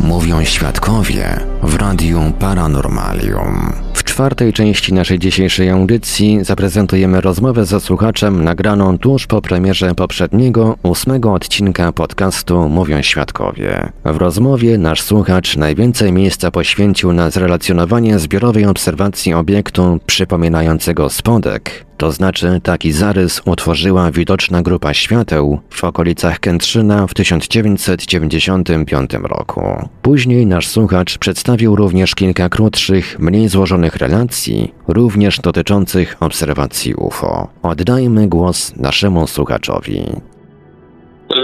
Mówią świadkowie w Radiu Paranormalium. Czwartej części naszej dzisiejszej audycji zaprezentujemy rozmowę ze słuchaczem nagraną tuż po premierze poprzedniego, ósmego odcinka podcastu Mówią Świadkowie. W rozmowie nasz słuchacz najwięcej miejsca poświęcił na zrelacjonowanie zbiorowej obserwacji obiektu przypominającego spodek, to znaczy taki zarys utworzyła widoczna grupa świateł w okolicach Kętrzyna w 1995 roku. Później nasz słuchacz przedstawił również kilka krótszych, mniej złożonych relacji, również dotyczących obserwacji UFO. Oddajmy głos naszemu słuchaczowi.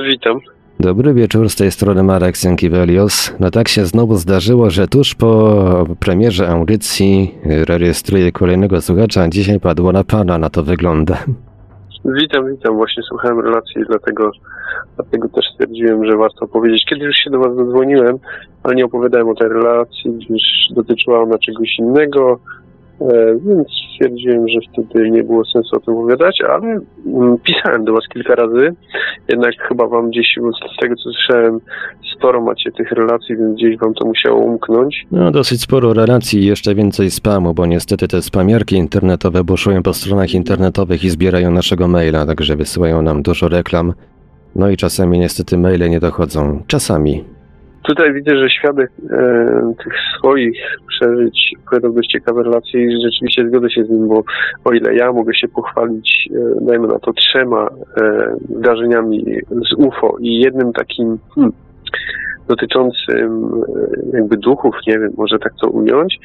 Witam. Dobry wieczór, z tej strony Marek Sienkiewelios. No tak się znowu zdarzyło, że tuż po premierze audycji rejestruję kolejnego słuchacza, dzisiaj padło na pana, na to wygląda. Witam, witam. Właśnie słuchałem relacji, dlatego, dlatego też stwierdziłem, że warto powiedzieć. Kiedyś już się do Was zadzwoniłem, ale nie opowiadałem o tej relacji, gdyż dotyczyła ona czegoś innego, więc stwierdziłem, że wtedy nie było sensu o tym opowiadać, ale mm, pisałem do Was kilka razy, jednak chyba Wam gdzieś, z tego co słyszałem, sporo macie tych relacji, więc gdzieś Wam to musiało umknąć. No dosyć sporo relacji i jeszcze więcej spamu, bo niestety te spamiarki internetowe buszują po stronach internetowych i zbierają naszego maila, także wysyłają nam dużo reklam. No i czasami niestety maile nie dochodzą. Czasami. Tutaj widzę, że świadek e, tych swoich przeżyć opowiadał dość ciekawe relacje i rzeczywiście zgodzę się z nim, bo o ile ja mogę się pochwalić, e, dajmy na to, trzema e, zdarzeniami z UFO i jednym takim hmm, dotyczącym e, jakby duchów, nie wiem, może tak to ująć,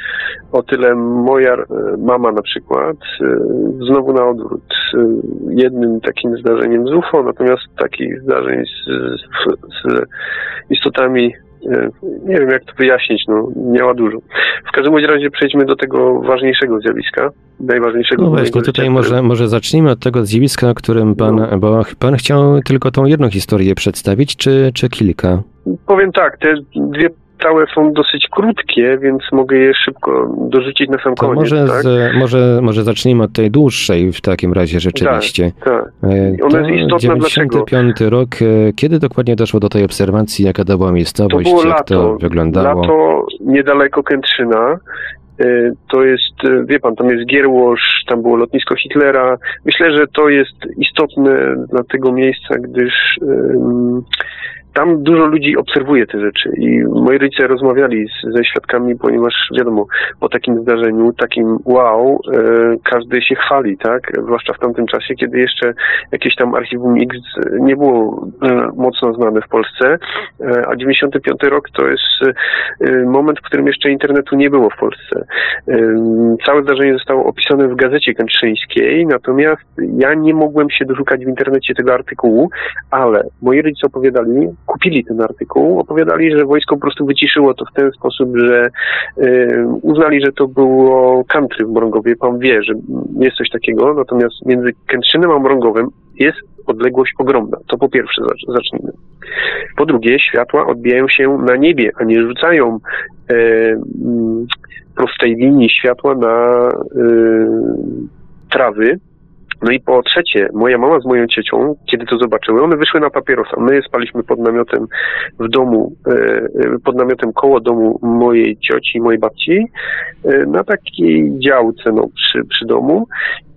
o tyle moja e, mama na przykład e, znowu na odwrót. Jednym takim zdarzeniem z UFO, natomiast takich zdarzeń z, z, z istotami nie wiem jak to wyjaśnić, no miała dużo. W każdym razie przejdźmy do tego ważniejszego zjawiska, najważniejszego. No w weź, to mojego tutaj życia, może, może zacznijmy od tego zjawiska, o którym pan, No. bo pan chciał tylko tą jedną historię przedstawić, czy, czy kilka? Powiem tak, te dwie całe są dosyć krótkie, więc mogę je szybko dorzucić na sam To koniec, może, tak? z, może, może zacznijmy od tej dłuższej w takim razie rzeczywiście. Tak. E, Ona to jest istotna dlaczego? 95 rok, e, kiedy dokładnie doszło do tej obserwacji, jaka to była To miejscowość, było jak to lato, wyglądało? lato niedaleko Kętrzyna. Y, To jest, wie pan, tam jest Gierłosz, tam było lotnisko Hitlera. Myślę, że to jest istotne dla tego miejsca, gdyż tam dużo ludzi obserwuje te rzeczy i moi rodzice rozmawiali z, ze świadkami, ponieważ wiadomo, po takim zdarzeniu, takim wow, e, każdy się chwali, tak? Zwłaszcza w tamtym czasie, kiedy jeszcze jakieś tam archiwum X nie było e, mocno znane w Polsce, e, a 95 rok to jest e, moment, w którym jeszcze internetu nie było w Polsce. E, całe zdarzenie zostało opisane w gazecie kętrzyńskiej, natomiast ja nie mogłem się doszukać w internecie tego artykułu, ale moi rodzice opowiadali, kupili ten artykuł, opowiadali, że wojsko po prostu wyciszyło to w ten sposób, że y, uznali, że to było country w Mrągowie. Pan wie, że jest coś takiego, natomiast między Kętrzynem a Mrągowem jest odległość ogromna. To po pierwsze zacznijmy. Po drugie, światła odbijają się na niebie, a nie rzucają e, mm, prostej linii światła na e, trawy, no i po trzecie, moja mama z moją ciocią, kiedy to zobaczyły, one wyszły na papierosa. My spaliśmy pod namiotem w domu, e, e, pod namiotem koło domu mojej cioci i mojej babci, e, na takiej działce no, przy, przy domu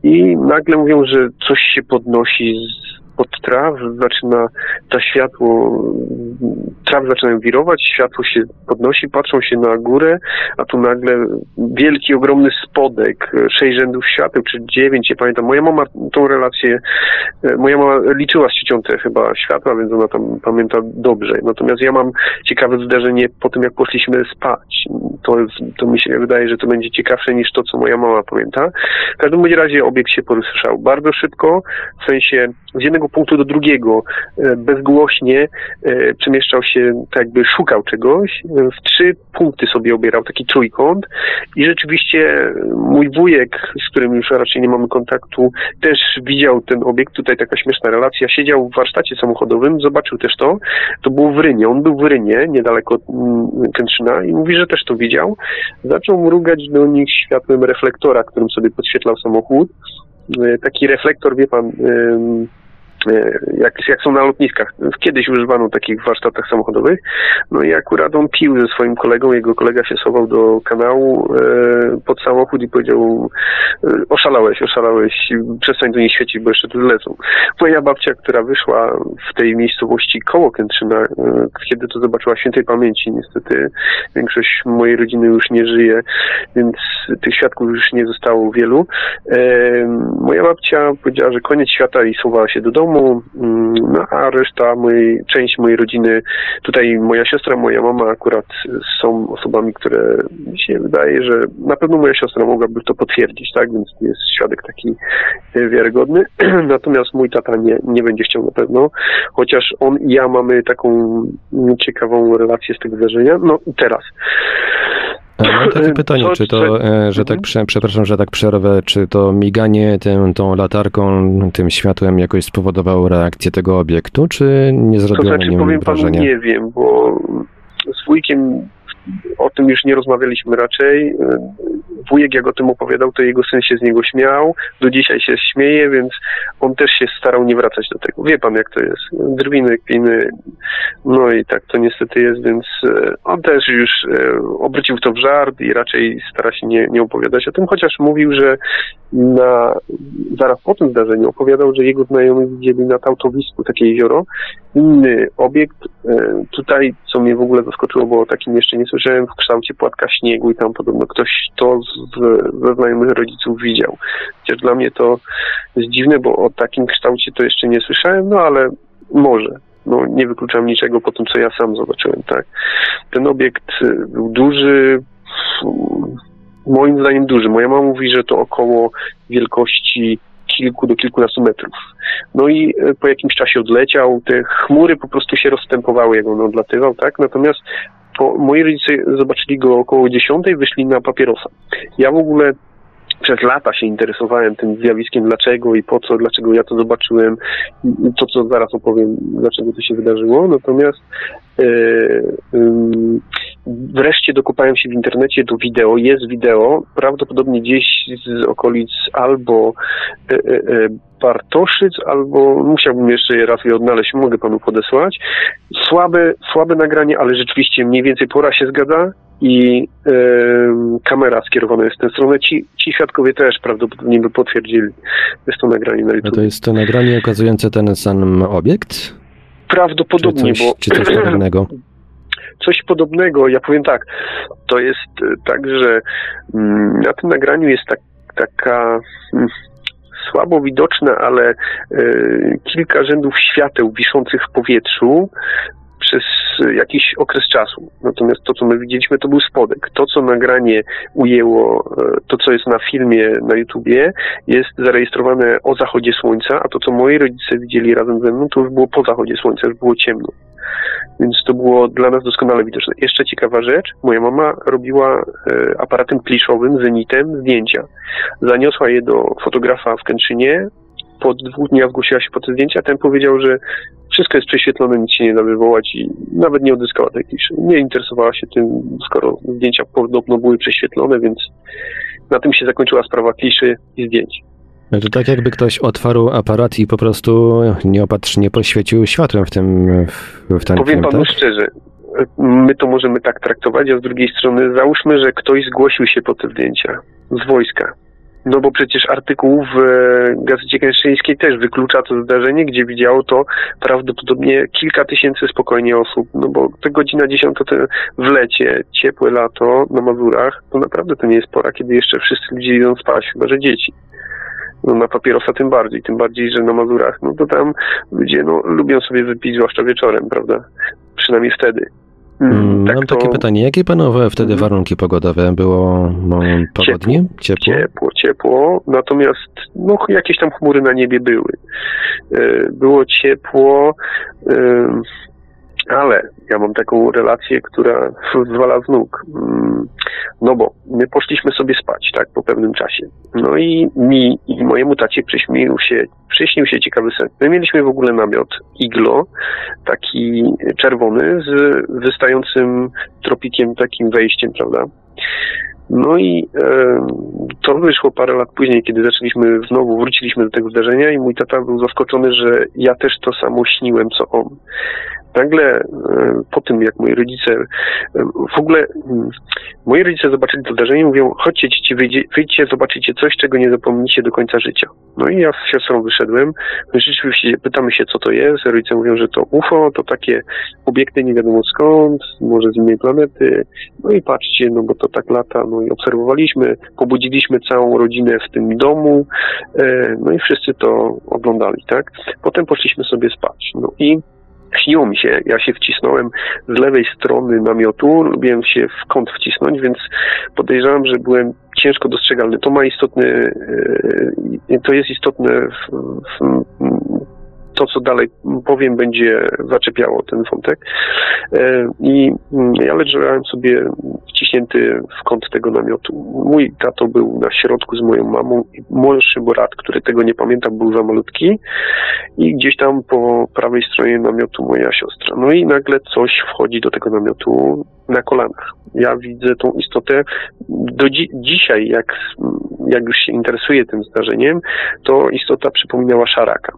i nagle mówią, że coś się podnosi z od traw zaczyna to światło, trawy zaczynają wirować, światło się podnosi, patrzą się na górę, a tu nagle wielki, ogromny spodek, sześć rzędów świateł, czy dziewięć, nie pamiętam. Moja mama tą relację, e, moja mama liczyła z ciocią te chyba światła, więc ona tam pamięta dobrze. Natomiast ja mam ciekawe zdarzenie po tym, jak poszliśmy spać. To, to mi się wydaje, że to będzie ciekawsze niż to, co moja mama pamięta. W każdym razie obiekt się poruszał bardzo szybko, w sensie z jednego punktu do drugiego e, bezgłośnie e, przemieszczał się, tak jakby szukał czegoś. E, w trzy punkty sobie obierał taki trójkąt i rzeczywiście mój wujek, z którym już raczej nie mamy kontaktu, też widział ten obiekt. Tutaj taka śmieszna relacja. Siedział w warsztacie samochodowym, zobaczył też to. To było w Rynie. On był w Rynie, niedaleko mm, Kętrzyna i mówi, że też to widział. Zaczął mrugać do nich światłem reflektora, którym sobie podświetlał samochód taki reflektor, wie pan, jak, jak są na lotniskach. Kiedyś używano takich warsztatach samochodowych. No i akurat on pił ze swoim kolegą, jego kolega się schował do kanału e, pod samochód i powiedział e, oszalałeś, oszalałeś, przestań tu nie świecić, bo jeszcze tu zlecą. Moja babcia, która wyszła w tej miejscowości koło Kętrzyna, e, kiedy to zobaczyła świętej pamięci, niestety większość mojej rodziny już nie żyje, więc tych świadków już nie zostało wielu. E, moja babcia powiedziała, że koniec świata i schowała się do domu, domu, mm, no, a reszta mojej, część mojej rodziny, tutaj moja siostra, moja mama akurat są osobami, które mi się wydaje, że na pewno moja siostra mogłaby to potwierdzić, tak, więc jest świadek taki e, wiarygodny, natomiast mój tata nie, nie będzie chciał na pewno, chociaż on i ja mamy taką ciekawą relację z tego wydarzenia, no teraz. Mam takie pytanie, czy to, e, że tak, przepraszam, że tak przerwę, czy to miganie tym, tą latarką, tym światłem jakoś spowodowało reakcję tego obiektu, czy nie zrobiło to znaczy, nim powiem wrażenia? Panu, nie wiem, bo z wujkiem o tym już nie rozmawialiśmy raczej. Wujek jak o tym opowiadał, to jego syn się z niego śmiał, do dzisiaj się śmieje, więc on też się starał nie wracać do tego. Wie pan jak to jest. Drwiny, kpiny, no i tak to niestety jest, więc e, on też już e, obrócił to w żart i raczej stara się nie, nie opowiadać o tym, chociaż mówił, że na, zaraz po tym zdarzeniu opowiadał, że jego znajomi widzieli nad autowisku takie jezioro, inny obiekt. E, tutaj, co mnie w ogóle zaskoczyło, bo o takim jeszcze nie słyszałem, w kształcie płatka śniegu i tam podobno ktoś to z, ze znajomych rodziców widział. Chociaż dla mnie to jest dziwne, bo o takim kształcie to jeszcze nie słyszałem, no ale może. No, nie wykluczam niczego po tym, co ja sam zobaczyłem, tak. Ten obiekt był duży, moim zdaniem duży. Moja mama mówi, że to około wielkości kilku do kilkunastu metrów. No i e, po jakimś czasie odleciał, te chmury po prostu się rozstępowały, jak on odlatywał, tak? Natomiast po, moi rodzice zobaczyli go około dziesiątej, wyszli na papierosa. Ja w ogóle przez lata się interesowałem tym zjawiskiem, dlaczego i po co, dlaczego ja to zobaczyłem, to co zaraz opowiem, dlaczego to się wydarzyło. Natomiast e, wreszcie dokopałem się w internecie do wideo. Jest wideo, prawdopodobnie gdzieś z okolic albo e, Bartoszyc, albo musiałbym jeszcze raz je odnaleźć, mogę panu podesłać. Słabe, słabe nagranie, ale rzeczywiście mniej więcej pora się zgadza i e, kamera skierowana jest w tę stronę. Ci, ci świadkowie też prawdopodobnie by potwierdzili. Jest to nagranie na YouTube. A to jest to nagranie ukazujące ten sam obiekt? Prawdopodobnie, czy coś, bo czy coś podobnego? coś podobnego. Ja powiem tak, to jest e, tak, że mm, na tym nagraniu jest tak, taka mm, słabo widoczna, ale y, kilka rzędów świateł wiszących w powietrzu przez jakiś okres czasu. Natomiast to, co my widzieliśmy, to był spodek. To, co nagranie ujęło, e, to, co jest na filmie na YouTubie, jest zarejestrowane o zachodzie słońca, a to, co moi rodzice widzieli razem ze mną, to już było po zachodzie słońca, już było ciemno. Więc to było dla nas doskonale widoczne. Jeszcze ciekawa rzecz, moja mama robiła e, aparatem kliszowym, zenitem zdjęcia. Zaniosła je do fotografa w Kętrzynie, po dwóch dniach zgłosiła się po te zdjęcia, ten powiedział, że wszystko jest prześwietlone, nic się nie da wywołać i nawet nie odzyskała tej kliszy. Nie interesowała się tym, skoro zdjęcia podobno były prześwietlone, więc na tym się zakończyła sprawa kliszy i zdjęć. No to tak jakby ktoś otwarł aparat i po prostu nieopatrznie poświecił światłem w tym w, ten Powiem panu tak? szczerze, my to możemy tak traktować, a z drugiej strony załóżmy, że ktoś zgłosił się po te zdjęcia z wojska. No bo przecież artykuł w e, Gazecie Kęstrzyńskiej też wyklucza to zdarzenie, gdzie widziało to prawdopodobnie kilka tysięcy spokojnie osób. No bo te godzina dziesiąta w lecie, ciepłe lato na Mazurach, to naprawdę to nie jest pora, kiedy jeszcze wszyscy ludzie idą spać, chyba że dzieci. No na papierosa tym bardziej, tym bardziej, że na Mazurach, no to tam ludzie no, lubią sobie wypić, zwłaszcza wieczorem, prawda? Przynajmniej wtedy. Mm, tak Mam to- takie pytanie, jakie panowe wtedy warunki pogodowe? Było no, pogodnie? Ciepło? Ciepło, ciepło, natomiast no, jakieś tam chmury na niebie były. E, Było ciepło, em, ale ja mam taką relację, która zwala z nóg. Mm, No bo my poszliśmy sobie spać, tak, po pewnym czasie. No i mi i mojemu tacie przyśnił się, przyśnił się ciekawy sen. My mieliśmy w ogóle namiot iglo, taki czerwony z wystającym tropikiem, takim wejściem, prawda? No i e, to wyszło parę lat później, kiedy zaczęliśmy znowu, wróciliśmy do tego zdarzenia i mój tata był zaskoczony, że ja też to samo śniłem, co on. Nagle e, po tym, jak moi rodzice, e, w ogóle mm, moi rodzice zobaczyli to zdarzenie i mówią, chodźcie dzieci, wyjdźcie, zobaczycie coś, czego nie zapomnicie do końca życia. No i ja z siostrą wyszedłem, rzeczywiście pytamy się, co to jest, rodzice mówią, że to UFO, to takie obiekty nie wiadomo skąd, może z innej planety, no i patrzcie, no bo to tak lata, no i obserwowaliśmy, pobudziliśmy całą rodzinę w tym domu, e, no i wszyscy to oglądali, tak? Potem poszliśmy sobie spać, no i śniło mi się, ja się wcisnąłem z lewej strony namiotu, lubiłem się w kąt wcisnąć, więc podejrzewam, że byłem ciężko dostrzegalny. To ma istotny, e, to jest istotne w, w, to, co dalej powiem, będzie zaczepiało ten wątek. E, I ja leżałem sobie wciśnięty w kąt tego namiotu. Mój tato był na środku z moją mamą i młodszy brat, który tego nie pamięta, był za malutki i gdzieś tam po prawej stronie namiotu moja siostra. No i nagle coś wchodzi do tego namiotu na kolanach. Ja widzę tą istotę. Do dzi- dzisiaj, jak, jak już się interesuję tym zdarzeniem, to istota przypominała szaraka.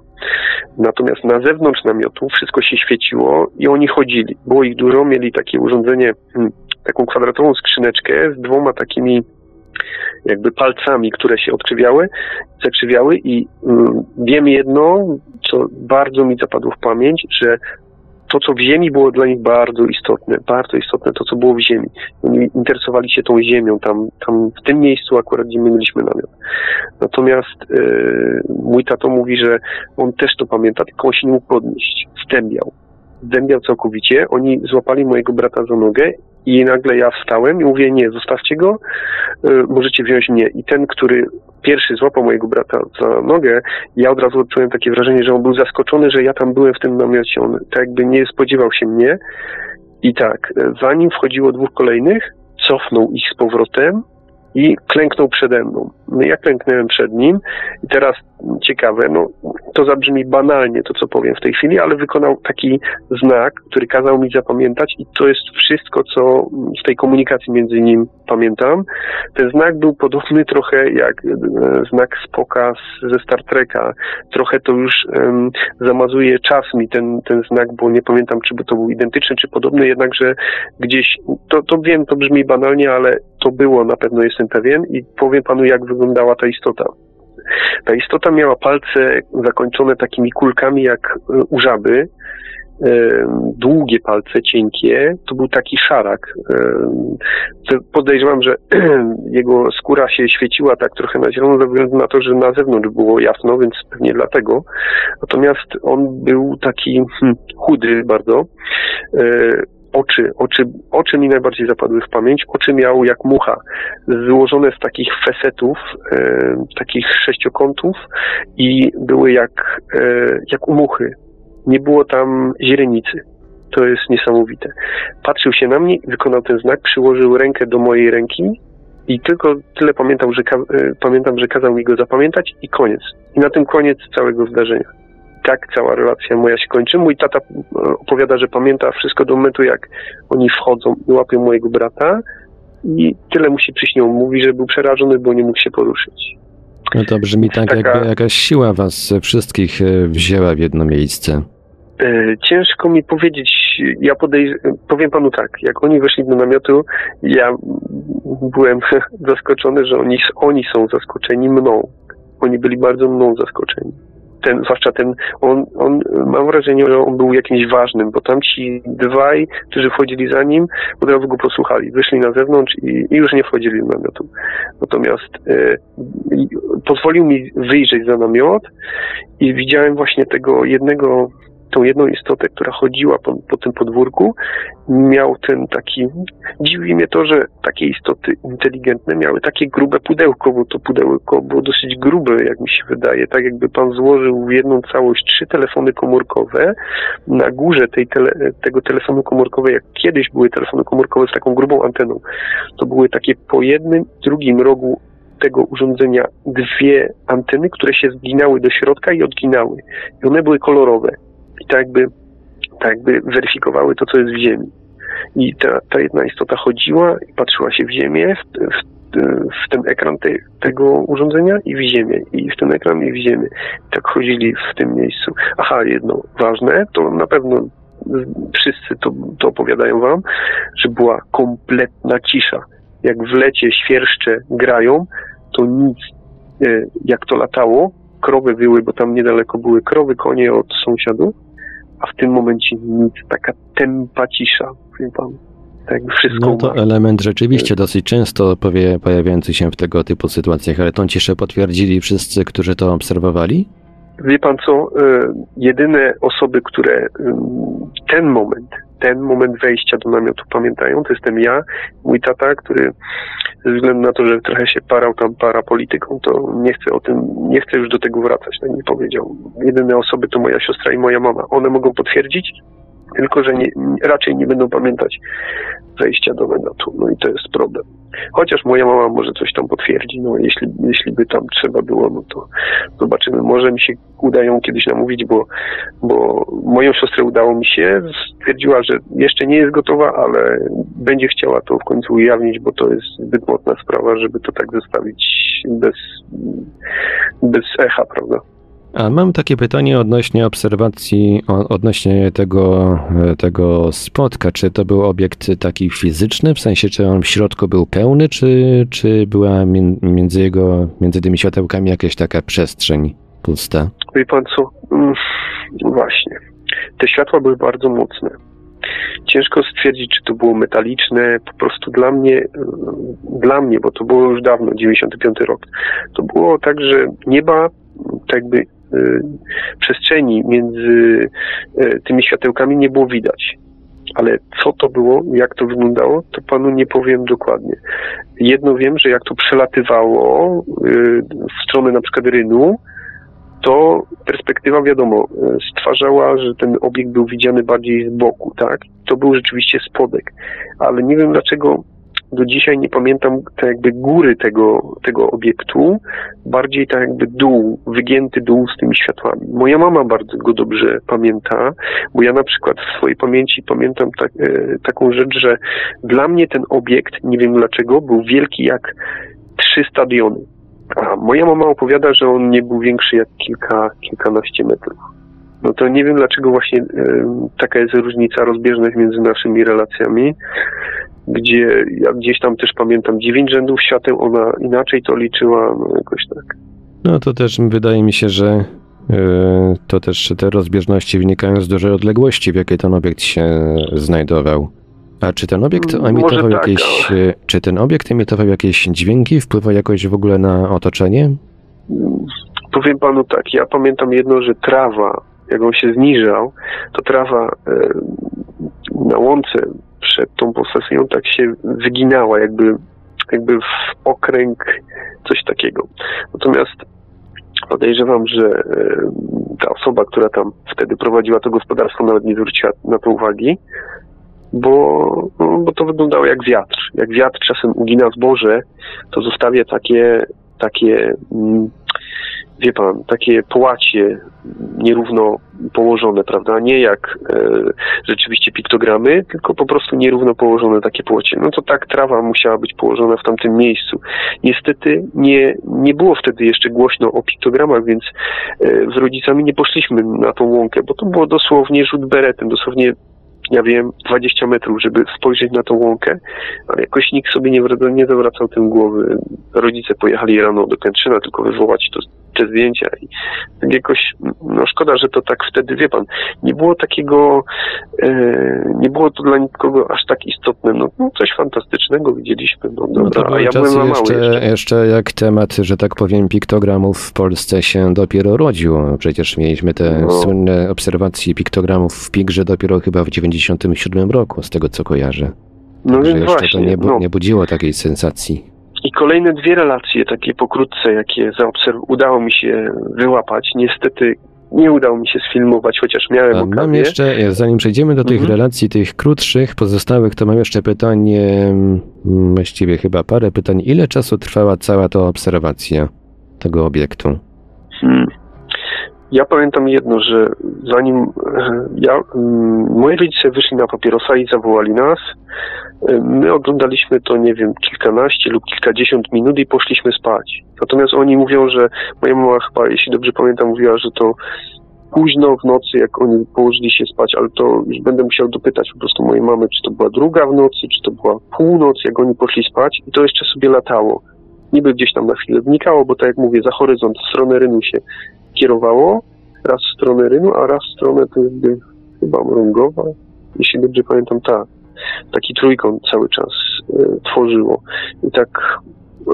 Natomiast na zewnątrz namiotu wszystko się świeciło i oni chodzili. Było ich dużo, mieli takie urządzenie, hmm, taką kwadratową skrzyneczkę z dwoma takimi jakby palcami, które się odkrzywiały, zakrzywiały i mm, wiem jedno, co bardzo mi zapadło w pamięć, że to, co w ziemi było dla nich bardzo istotne, bardzo istotne to, co było w ziemi. Oni interesowali się tą ziemią, tam, tam w tym miejscu akurat, gdzie my mieliśmy namiot. Natomiast e, mój tato mówi, że on też to pamięta, tylko on się nie mógł podnieść. Zdębiał. Zdębiał całkowicie. Oni złapali mojego brata za nogę i nagle ja wstałem i mówię, nie, zostawcie go, e, możecie wziąć mnie. I ten, który pierwszy złapał mojego brata za nogę, ja od razu odczułem takie wrażenie, że on był zaskoczony, że ja tam byłem w tym namiocie. On tak jakby nie spodziewał się mnie. I tak, e, zanim wchodziło dwóch kolejnych, cofnął ich z powrotem i klęknął przede mną. No ja klęknąłem przed nim i teraz ciekawe, no to zabrzmi banalnie to, co powiem w tej chwili, ale wykonał taki znak, który kazał mi zapamiętać i to jest wszystko, co z tej komunikacji między nim pamiętam. Ten znak był podobny trochę jak e, znak Spoka ze Star Treka. Trochę to już em, zamazuje czas mi ten, ten znak, bo nie pamiętam, czy to był identyczny, czy podobny, jednakże gdzieś, to, to wiem, to brzmi banalnie, ale to było, na pewno jestem pewien i powiem panu, jak wyglądała ta istota. Ta istota miała palce zakończone takimi kulkami jak e, u żaby. długie palce, cienkie, to był taki szarak. E, podejrzewam, że jego skóra się świeciła tak trochę na zielono ze względu na to, że na zewnątrz było jasno, więc pewnie dlatego. Natomiast on był taki hmm, chudy bardzo. Oczy, oczy, oczy mi najbardziej zapadły w pamięć. Oczy miał jak mucha, złożone z takich fesetów, e, takich sześciokątów i były jak, e, jak u muchy. Nie było tam źrenicy. To jest niesamowite. Patrzył się na mnie, wykonał ten znak, przyłożył rękę do mojej ręki i tylko tyle pamiętam, że, e, pamiętam, że kazał mi go zapamiętać i koniec. I na tym koniec całego zdarzenia tak cała relacja moja się kończy. Mój tata e, opowiada, że pamięta wszystko do momentu, jak oni wchodzą i łapią mojego brata i tyle mu się przyśniło. Mówi, że był przerażony, bo nie mógł się poruszyć. No to brzmi tak, Taka... jakby jakaś siła was wszystkich e, wzięła w jedno miejsce. E, ciężko mi powiedzieć, ja podejrz... powiem panu tak, jak oni weszli do namiotu, ja byłem zaskoczony, że oni, oni są zaskoczeni mną. Oni byli bardzo mną zaskoczeni ten, zwłaszcza ten, on, on, mam wrażenie, że on był jakimś ważnym, bo tam ci dwaj, którzy wchodzili za nim, od razu go posłuchali, wyszli na zewnątrz i, i już nie wchodzili do namiotu. Natomiast e, pozwolił mi wyjrzeć za namiot i widziałem właśnie tego jednego tą jedną istotę, która chodziła po, po, tym podwórku, miał ten taki. Dziwi mnie to, że takie istoty inteligentne miały takie grube pudełko, bo to pudełko było dosyć grube, jak mi się wydaje. Tak jakby pan złożył w jedną całość trzy telefony komórkowe. Na górze tej tele, tego telefonu komórkowego, jak kiedyś były telefony komórkowe z taką grubą anteną, to były takie po jednym, drugim rogu tego urządzenia dwie anteny, które się zginały do środka i odginały. I one były kolorowe i tak jakby, tak jakby weryfikowały to, co jest w ziemi. I ta, ta jedna istota chodziła i patrzyła się w ziemię, w, w, w ten ekran te, tego urządzenia i w ziemię, i w ten ekran i w ziemię. Tak chodzili w tym miejscu. Aha, jedno ważne, to na pewno wszyscy to, to opowiadają wam, że była kompletna cisza. Jak w lecie świerszcze grają, to nic, e, jak to latało, krowy wyły, bo tam niedaleko były krowy, konie od sąsiadów, a w tym momencie nic, taka tempa cisza, wie pan. Tak wszystko no to element rzeczywiście dosyć często powie, pojawiający się w tego typu sytuacjach, ale tą ciszę potwierdzili wszyscy, którzy to obserwowali? Wie pan co, e, jedyne osoby, które ten moment, ten moment wejścia do namiotu pamiętają, to jestem ja, mój tata, który ze względu na to, że trochę się parał tam parapolityką, to nie chcę o tym, nie chcę już do tego wracać, tak mi powiedział. Jedyne osoby to moja siostra i moja mama. One mogą potwierdzić, tylko że nie, raczej nie będą pamiętać wejścia do namiotu. No i to jest problem. Chociaż moja mama może coś tam potwierdzi, no jeśli, jeśli by tam trzeba było, no to zobaczymy. Może mi się uda ją kiedyś namówić, bo, bo moją siostrę udało mi się. Stwierdziła, że jeszcze nie jest gotowa, ale będzie chciała to w końcu ujawnić, bo to jest zbyt mocna sprawa, żeby to tak zostawić bez, bez echa, prawda? A mam takie pytanie odnośnie obserwacji, odnośnie tego, tego spotka. Czy to był obiekt taki fizyczny, w sensie czy on w środku był pełny, czy, czy była między jego, między tymi światełkami jakaś taka przestrzeń pusta? Wie pan co, mm, właśnie. Te światła były bardzo mocne. Ciężko stwierdzić, czy to było metaliczne. Po prostu dla mnie, dla mnie, bo to było już dawno, 95 rok, to było tak, że nieba tak jakby Y, przestrzeni między y, tymi światełkami nie było widać. Ale co to było, jak to wyglądało, to panu nie powiem dokładnie. Jedno wiem, że jak to przelatywało y, w stronę na przykład rynu, to perspektywa, wiadomo, stwarzała, że ten obiekt był widziany bardziej z boku, tak? To był rzeczywiście spodek. Ale nie wiem dlaczego do dzisiaj nie pamiętam tak jakby góry tego, tego obiektu, bardziej tak jakby dół, wygięty dół z tymi światłami. Moja mama bardzo go dobrze pamięta, bo ja na przykład w swojej pamięci pamiętam tak, e, taką rzecz, że dla mnie ten obiekt, nie wiem dlaczego, był wielki jak trzy stadiony. A moja mama opowiada, że on nie był większy jak kilka, kilkanaście metrów. No to nie wiem dlaczego właśnie taka jest różnica, rozbieżność między naszymi relacjami gdzie ja gdzieś tam też pamiętam dziewięć rzędów świateł, ona inaczej to liczyła, no jakoś tak. No to też wydaje mi się, że Yy, To też te rozbieżności wynikają z dużej odległości, w jakiej ten obiekt się znajdował. A czy ten obiekt Mm, emitował tak, jakieś. yy, Czy ten obiekt emitował jakieś dźwięki, wpływał jakoś w ogóle na otoczenie? Powiem panu tak, ja pamiętam jedno, że trawa, jak on się zniżał, to trawa e, na łące przed tą posesją tak się wyginała, jakby, jakby w okręg, coś takiego. Natomiast podejrzewam, że e, ta osoba, która tam wtedy prowadziła to gospodarstwo, nawet nie zwróciła na to uwagi, bo, no, bo to wyglądało jak wiatr. Jak wiatr czasem ugina zboże, to zostawia takie, takie mm, wie pan, takie połacie nierówno położone, prawda? Nie jak e, rzeczywiście piktogramy, tylko po prostu nierówno położone takie połacie. No to tak trawa musiała być położona w tamtym miejscu. Niestety nie, nie było wtedy jeszcze głośno o piktogramach, więc e, z rodzicami nie poszliśmy na tą łąkę, bo to było dosłownie rzut beretem, dosłownie ja wiem, 20 metrów, żeby spojrzeć na tą łąkę, ale jakoś nikt sobie nie, nie zawracał tym głowy. Rodzice pojechali rano do Kętrzyna tylko wywołać to, te zdjęcia i tak jakoś, no szkoda, że to tak wtedy, wie pan, nie było takiego, e, nie było to dla nikogo aż tak istotne, no, no coś fantastycznego widzieliśmy, no dobra, No a ja byłem za mały jeszcze, jeszcze. jeszcze jak temat, że tak powiem, piktogramów w Polsce się dopiero rodził. Przecież mieliśmy te No. słynne obserwacje piktogramów w Pigrze dopiero chyba w 97 roku, z tego co kojarzę. No więc jeszcze właśnie, to nie, bu- no. nie budziło takiej sensacji. I kolejne dwie relacje, takie pokrótce, jakie zaobserw- udało mi się wyłapać. Niestety nie udało mi się sfilmować, chociaż miałem A mam okazję. jeszcze, e, zanim przejdziemy do tych Mhm. relacji, tych krótszych, pozostałych, to mam jeszcze pytanie, mm, właściwie chyba parę pytań. Ile czasu trwała cała ta obserwacja tego obiektu? Hmm. Ja pamiętam jedno, że zanim e, ja, mm, moi rodzice wyszli na papierosa i zawołali nas, e, my oglądaliśmy to, nie wiem, kilkanaście lub kilkadziesiąt minut i poszliśmy spać. Natomiast oni mówią, że moja mama chyba, jeśli dobrze pamiętam, mówiła, że to późno w nocy, jak oni położyli się spać, ale to już będę musiał dopytać po prostu mojej mamy, czy to była druga w nocy, czy to była północ, jak oni poszli spać i to jeszcze sobie latało. Niby gdzieś tam na chwilę znikało, bo tak jak mówię, za horyzont, w stronę Rynu się kierowało, raz w stronę Rynu, a raz w stronę to jakby chyba Mrągowa, jeśli dobrze pamiętam, tak. Taki trójkąt cały czas e, tworzyło. I tak e,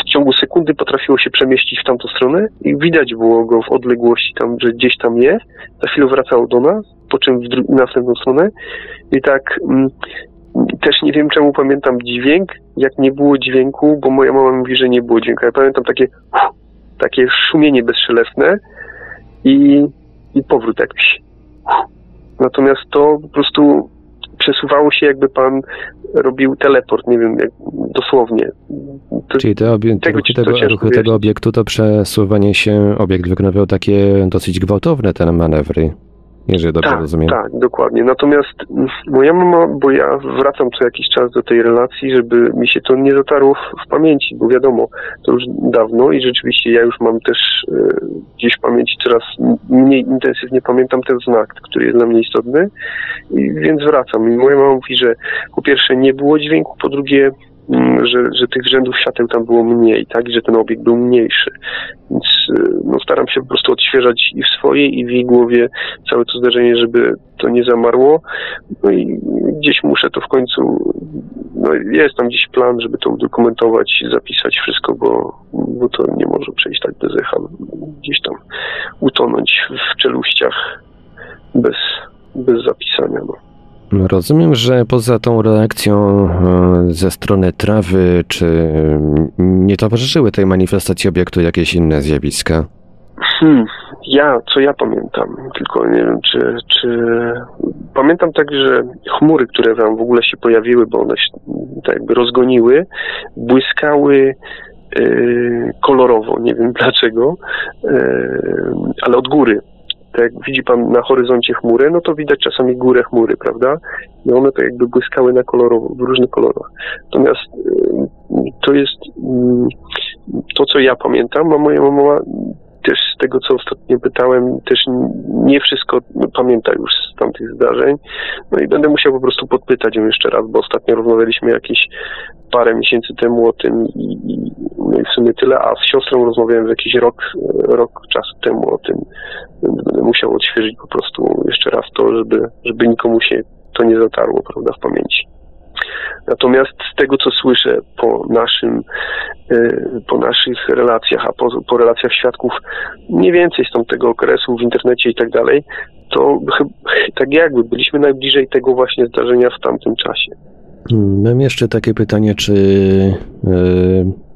w ciągu sekundy potrafiło się przemieścić w tamtą stronę i widać było go w odległości tam, że gdzieś tam jest. Za chwilę wracało do nas, po czym w następną stronę. I tak mm, też nie wiem czemu pamiętam dźwięk, jak nie było dźwięku, bo moja mama mówi, że nie było dźwięku. Ja pamiętam takie takie szumienie bezszelestne i, i powrót jakiś. Natomiast to po prostu przesuwało się, jakby pan robił teleport, nie wiem, jak, dosłownie. To, Czyli te obie- tego tego, ruchy tego obiektu, to przesuwanie się, obiekt wykonywał takie dosyć gwałtowne te manewry, jeżeli dobrze tak, rozumiem. tak, dokładnie. Natomiast moja mama, bo ja wracam co jakiś czas do tej relacji, żeby mi się to nie zatarło w, w pamięci, bo wiadomo, to już dawno i rzeczywiście ja już mam też e, gdzieś w pamięci coraz mniej intensywnie pamiętam ten znak, który jest dla mnie istotny, i więc wracam. I moja mama mówi, że po pierwsze nie było dźwięku, po drugie że, że tych rzędów świateł tam było mniej, tak, i że ten obiekt był mniejszy. Więc y, no, staram się po prostu odświeżać i w swojej, i w jej głowie całe to zdarzenie, żeby to nie zamarło. No i gdzieś muszę to w końcu, no jest tam gdzieś plan, żeby to udokumentować, zapisać wszystko, bo, bo to nie może przejść tak bez echa, gdzieś tam utonąć w czeluściach bez, bez zapisania. No. Rozumiem, że poza tą reakcją e, ze strony trawy, czy e, nie towarzyszyły tej manifestacji obiektu jakieś inne zjawiska? Hmm, ja, co ja pamiętam, tylko nie wiem, czy, czy... Pamiętam tak, że chmury, które tam w ogóle się pojawiły, bo one się tak jakby rozgoniły, błyskały yy, kolorowo, nie wiem dlaczego, yy, ale od góry. Tak jak widzi pan na horyzoncie chmury, no to widać czasami górę chmury, prawda? I one tak jakby błyskały na kolorowo, w różnych kolorach. Natomiast yy, to jest yy, to, co ja pamiętam, a moja mama też z tego, co ostatnio pytałem, też nie wszystko pamięta już z tamtych zdarzeń. No i będę musiał po prostu podpytać ją jeszcze raz, bo ostatnio rozmawialiśmy jakieś parę miesięcy temu o tym i, i, no i w sumie tyle, a z siostrą rozmawiałem jakiś rok, rok czasu temu o tym. Musiał odświeżyć po prostu jeszcze raz to, żeby, żeby nikomu się to nie zatarło, prawda, w pamięci. Natomiast z tego, co słyszę po naszym, e, po naszych relacjach, a po, po relacjach świadków mniej więcej z tamtego okresu w internecie i tak dalej, to tak jakby byliśmy najbliżej tego właśnie zdarzenia w tamtym czasie. Hmm, mam jeszcze takie pytanie, czy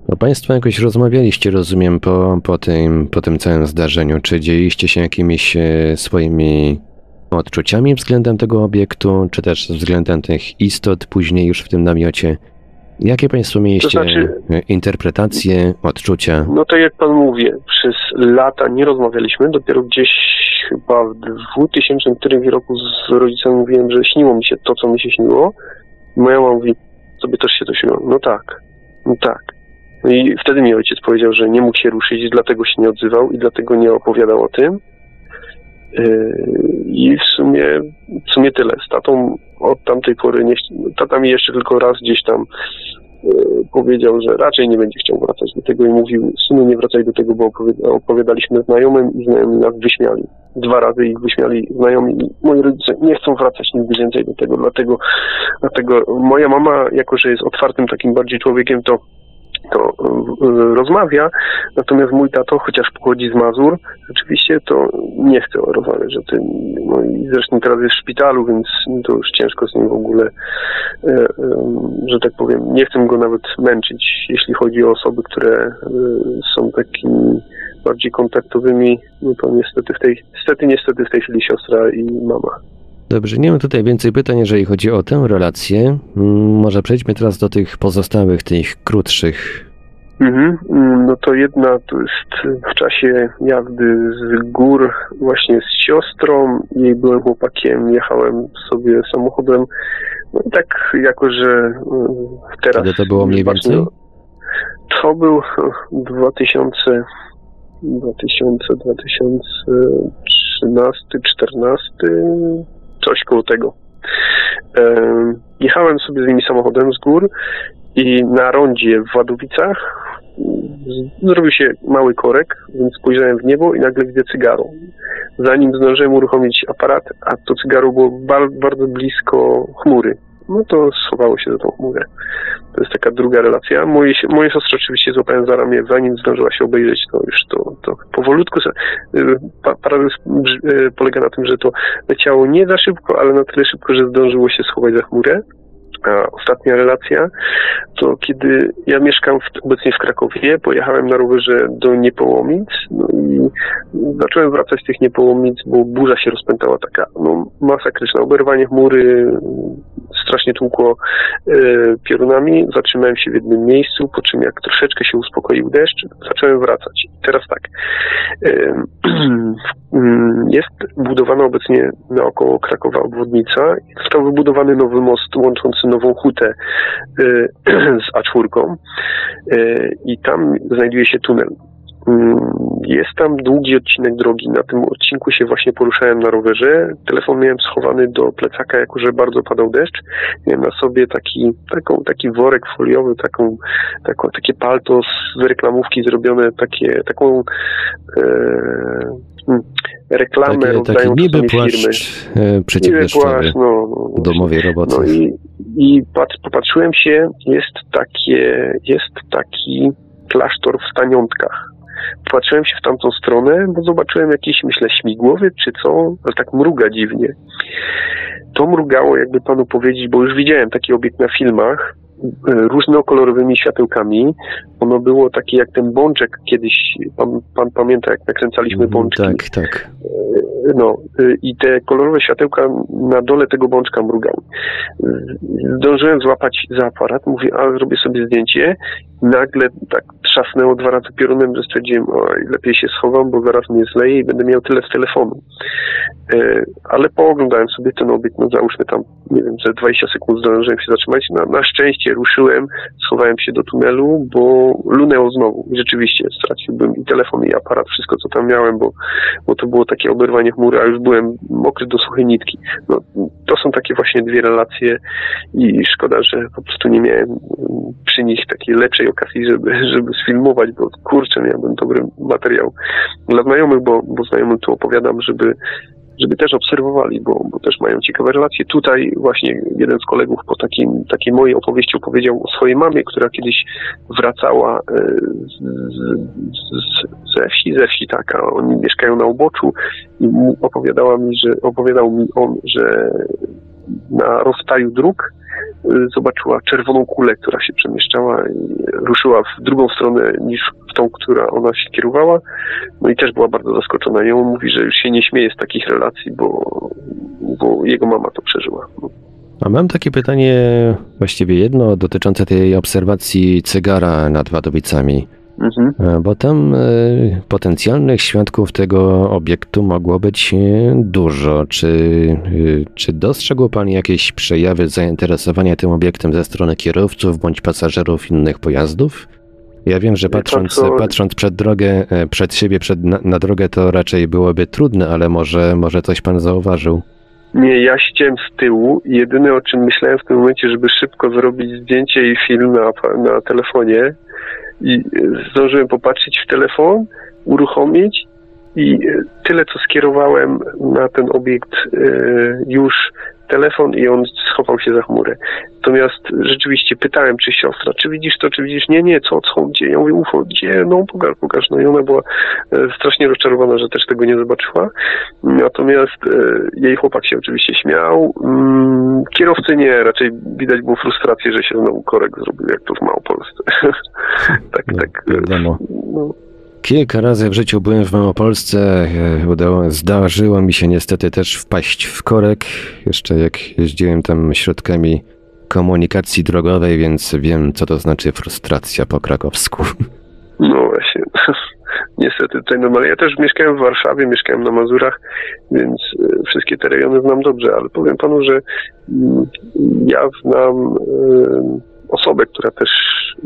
yy, Państwo jakoś rozmawialiście, rozumiem, po, po, tym, po tym całym zdarzeniu? Czy dzieliście się jakimiś yy, swoimi odczuciami względem tego obiektu, czy też względem tych istot później już w tym namiocie? Jakie Państwo mieliście to znaczy, interpretacje, odczucia? No to jak Pan mówi, przez lata nie rozmawialiśmy, dopiero gdzieś chyba w 2004 roku z rodzicami mówiłem, że śniło mi się to, co mi się śniło. Moja mama mówi, sobie też się to śniło. No tak, no tak. I wtedy mi ojciec powiedział, że nie mógł się ruszyć, dlatego się nie odzywał i dlatego nie opowiadał o tym. Yy, I w sumie, w sumie tyle. Z tatą od tamtej pory, nie, tata mi jeszcze tylko raz gdzieś tam yy, powiedział, że raczej nie będzie chciał wracać do tego i mówił, synu nie wracaj do tego, bo opowiadaliśmy znajomym i znajomi nas wyśmiali. Dwa razy ich wyśmiali znajomi moi rodzice nie chcą wracać nigdy więcej do tego, dlatego, dlatego moja mama, jako że jest otwartym takim bardziej człowiekiem, to to e, rozmawia, natomiast mój tato, chociaż pochodzi z Mazur, rzeczywiście to nie chce rozmawiać o tym. No i zresztą teraz jest w szpitalu, więc to już ciężko z nim w ogóle, e, e, że tak powiem, nie chcę go nawet męczyć, jeśli chodzi o osoby, które są takimi bardziej kontaktowymi, no to niestety w tej, niestety, niestety w tej chwili siostra i mama. Dobrze, nie mam tutaj więcej pytań, jeżeli chodzi o tę relację. Mm, może przejdźmy teraz do tych pozostałych, tych krótszych. Mhm. Mm, no to jedna to jest w czasie jazdy z gór właśnie z siostrą. Jej byłem chłopakiem, jechałem sobie samochodem. No i tak jako, że mm, teraz... Kiedy to było mniej więcej? To był 2000, 2000, 2013, 2014, coś koło tego. Jechałem sobie z nimi samochodem z gór i na rondzie w Wadowicach zrobił się mały korek, więc spojrzałem w niebo i nagle widzę cygaro. Zanim zdążyłem uruchomić aparat, a to cygaro było bardzo blisko chmury no to schowało się za tą chmurę. To jest taka druga relacja. Moje, moje siostry oczywiście złapałem za ramię, zanim zdążyła się obejrzeć, to już to, to powolutku. Y, paradoks y, polega na tym, że to leciało nie za szybko, ale na tyle szybko, że zdążyło się schować za chmurę. A ostatnia relacja to kiedy ja mieszkam w, obecnie w Krakowie, pojechałem na rowerze do Niepołomic no i zacząłem wracać z tych Niepołomic, bo burza się rozpętała taka no, masakryczna, oberwanie chmury, strasznie tłukło e, piorunami, zatrzymałem się w jednym miejscu, po czym jak troszeczkę się uspokoił deszcz, zacząłem wracać. Teraz tak, e, jest budowana obecnie naokoło Krakowa obwodnica, został wybudowany nowy most łączący nową hutę y, z A4 y, i tam znajduje się tunel. Mm, jest tam długi odcinek drogi. Na tym odcinku się właśnie poruszałem na rowerze. Telefon miałem schowany do plecaka, jako że bardzo padał deszcz. Miałem na sobie taki, taką, taki worek foliowy, taką, taką, takie palto z reklamówki zrobione, takie, taką e, hmm, reklamę takie, rozdają taki niby płaszcz e, przeciwdeszczowy no, no, domowej roboty. No i, i patrz, popatrzyłem się, jest takie, jest taki klasztor w Staniątkach. Patrzyłem się w tamtą stronę, bo zobaczyłem jakiś, myślę, śmigłowiec czy co, ale tak mruga dziwnie. To mrugało, jakby panu powiedzieć, bo już widziałem taki obiekt na filmach, różnokolorowymi światełkami. Ono było takie jak ten bączek kiedyś, pan, pan pamięta jak nakręcaliśmy mhm, bączki. Tak, tak. E, no e, i te kolorowe światełka na dole tego bączka mrugały. Zdążyłem złapać za aparat, mówię, a zrobię sobie zdjęcie nagle tak trzasnęło dwa razy piorunem, że stwierdziłem, oj, lepiej się schowam, bo zaraz mnie zleje i będę miał tyle z telefonu. E, ale pooglądałem sobie ten obiekt, no załóżmy tam, nie wiem, ze 20 sekund zdążyłem się zatrzymać. Na, na szczęście ruszyłem, schowałem się do tunelu, bo lunęło znowu. Rzeczywiście straciłbym i telefon, i aparat, wszystko co tam miałem, bo, bo to było takie oberwanie chmury, a już byłem mokry do suchej nitki. No, to są takie właśnie dwie relacje i szkoda, że po prostu nie miałem przy nich takiej lepszej okazji, żeby, żeby sfilmować, bo kurczę, miałbym dobry materiał dla znajomych, bo, bo znajomym tu opowiadam, żeby żeby też obserwowali, bo, bo też mają ciekawe relacje. Tutaj właśnie jeden z kolegów po takim, takiej mojej opowieści opowiedział o swojej mamie, która kiedyś wracała e, z, z, ze wsi, ze wsi taka, oni mieszkają na uboczu i opowiadała mi, że opowiadał mi on, że na rozstaju dróg zobaczyła czerwoną kulę, która się przemieszczała i ruszyła w drugą stronę niż w tą, która ona się kierowała. No i też była bardzo zaskoczona. I on mówi, że już się nie śmieje z takich relacji, bo, bo jego mama to przeżyła. A mam takie pytanie, właściwie jedno, dotyczące tej obserwacji cygara nad Wadowicami. Mhm. E, bo tam e, potencjalnych świadków tego obiektu mogło być e, dużo. Czy, czy dostrzegł Pan jakieś przejawy zainteresowania tym obiektem ze strony kierowców bądź pasażerów innych pojazdów? Ja wiem, że patrząc, patrząc przed drogę, przed siebie, przed, na, na drogę, to raczej byłoby trudne, ale może, może coś Pan zauważył. Nie, ja siedziałem z tyłu jedyne o czym myślałem w tym momencie, żeby szybko zrobić zdjęcie i film na, na telefonie, i zdążyłem popatrzeć w telefon, uruchomić i tyle, co skierowałem na ten obiekt e, już telefon i on schował się za chmurę. Natomiast rzeczywiście pytałem, czy siostra, czy widzisz to, czy widzisz, nie, nie, co, co, gdzie? Ja mówię, ufo, gdzie? No, pokaż, pokaż. No i ona była e, strasznie rozczarowana, że też tego nie zobaczyła. Natomiast e, jej chłopak się oczywiście śmiał. Mm, kierowcy nie, raczej widać było frustrację, że się znowu korek zrobił, jak to w Małopolsce. tak, no, tak. Wiadomo. No. Kilka razy w życiu byłem w Małopolsce. E, udało, zdarzyło mi się niestety też wpaść w korek. Jeszcze jak jeździłem tam środkami komunikacji drogowej, więc wiem, co to znaczy frustracja po krakowsku. No właśnie. Niestety tutaj normalnie. Ja też mieszkałem w Warszawie, mieszkałem na Mazurach, więc e, wszystkie te rejony znam dobrze, ale powiem panu, że mm, ja znam e, osobę, która też,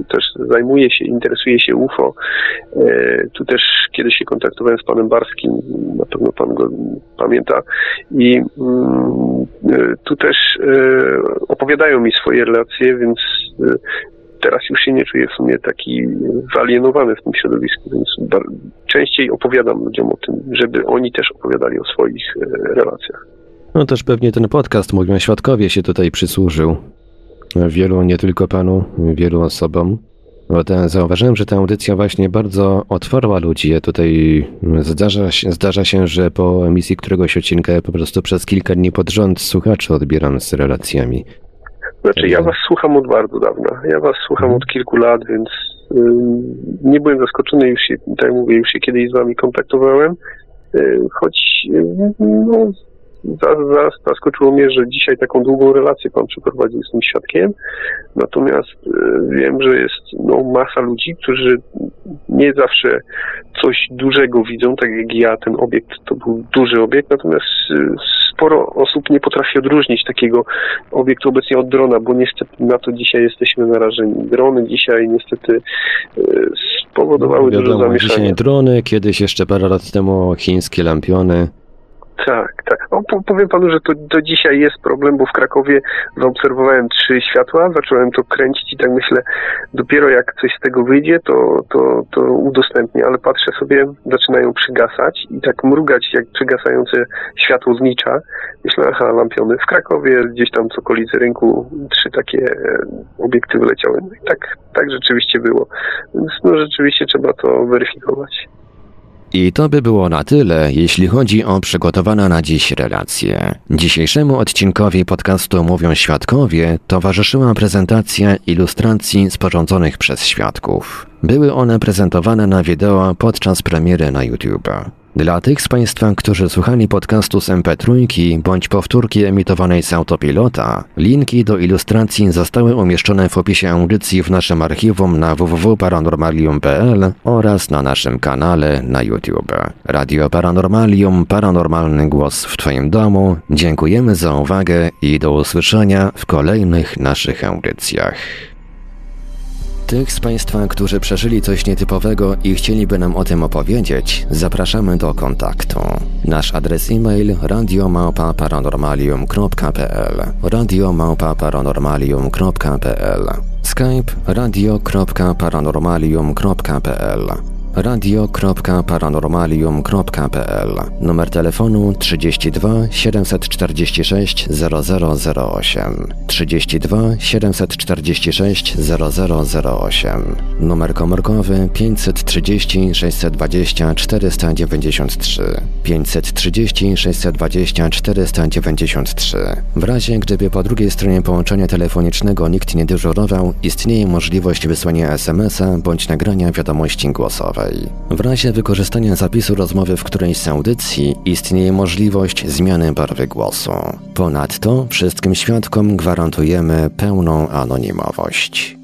też zajmuje się, interesuje się UFO. E, tu też kiedyś się kontaktowałem z panem Barskim, na pewno pan go pamięta i mm, e, tu też e, opowiadają mi swoje relacje, więc teraz już się nie czuję w sumie taki wyalienowany w tym środowisku, więc częściej opowiadam ludziom o tym, żeby oni też opowiadali o swoich relacjach. No też pewnie ten podcast, mówią świadkowie, się tutaj przysłużył wielu, nie tylko panu, wielu osobom. Bo ten, zauważyłem, że ta audycja właśnie bardzo otwarła ludzi. Ja tutaj zdarza się, zdarza się, że po emisji któregoś odcinka ja po prostu przez kilka dni pod rząd słuchaczy odbieram z relacjami. Znaczy, ja was słucham od bardzo dawna. Ja was słucham mhm. od kilku lat, więc nie byłem zaskoczony, już się, tak mówię, już się kiedyś z wami kontaktowałem. choć no, zaskoczyło mnie, że dzisiaj taką długą relację pan przeprowadził z tym świadkiem. Natomiast e, wiem, że jest no, masa ludzi, którzy nie zawsze coś dużego widzą, tak jak ja, ten obiekt to był duży obiekt, natomiast e, sporo osób nie potrafi odróżnić takiego obiektu obecnie od drona, bo niestety na to dzisiaj jesteśmy narażeni. Drony dzisiaj niestety e, spowodowały no, dużo zamieszania. Dzisiaj drony, kiedyś jeszcze parę lat temu chińskie lampiony. Tak, tak. No, powiem panu, że to do dzisiaj jest problem, bo w Krakowie zaobserwowałem trzy światła, zacząłem to kręcić i tak myślę, dopiero jak coś z tego wyjdzie, to, to, to udostępnię, ale patrzę sobie, zaczynają przygasać i tak mrugać jak przygasające światło znicza. Myślę, aha, lampiony. W Krakowie gdzieś tam w okolicy rynku trzy takie e, obiekty wyleciały. No i tak, tak rzeczywiście było. Więc no rzeczywiście trzeba to weryfikować. I to by było na tyle, jeśli chodzi o przygotowane na dziś relacje. Dzisiejszemu odcinkowi podcastu Mówią Świadkowie towarzyszyła prezentacja ilustracji sporządzonych przez świadków. Były one prezentowane na wideo podczas premiery na YouTube. Dla tych z Państwa, którzy słuchali podcastu z MP3 bądź powtórki emitowanej z autopilota, linki do ilustracji zostały umieszczone w opisie audycji w naszym archiwum na www.paranormalium.pl oraz na naszym kanale na YouTube. Radio Paranormalium, paranormalny głos w Twoim domu. Dziękujemy za uwagę i do usłyszenia w kolejnych naszych audycjach. Tych z Państwa, którzy przeżyli coś nietypowego i chcieliby nam o tym opowiedzieć, zapraszamy do kontaktu. Nasz adres e-mail radiomałpa-paranormalium.pl radiomałpa-paranormalium.pl Skype radio.paranormalium.pl radio.paranormalium.pl Numer telefonu 32 746 0008 32 746 0008 Numer komórkowy 530 620 493 530 620 493 W razie gdyby po drugiej stronie połączenia telefonicznego nikt nie dyżurował, istnieje możliwość wysłania SMS-a bądź nagrania wiadomości głosowej. W razie wykorzystania zapisu rozmowy w którejś z audycji istnieje możliwość zmiany barwy głosu. Ponadto wszystkim świadkom gwarantujemy pełną anonimowość.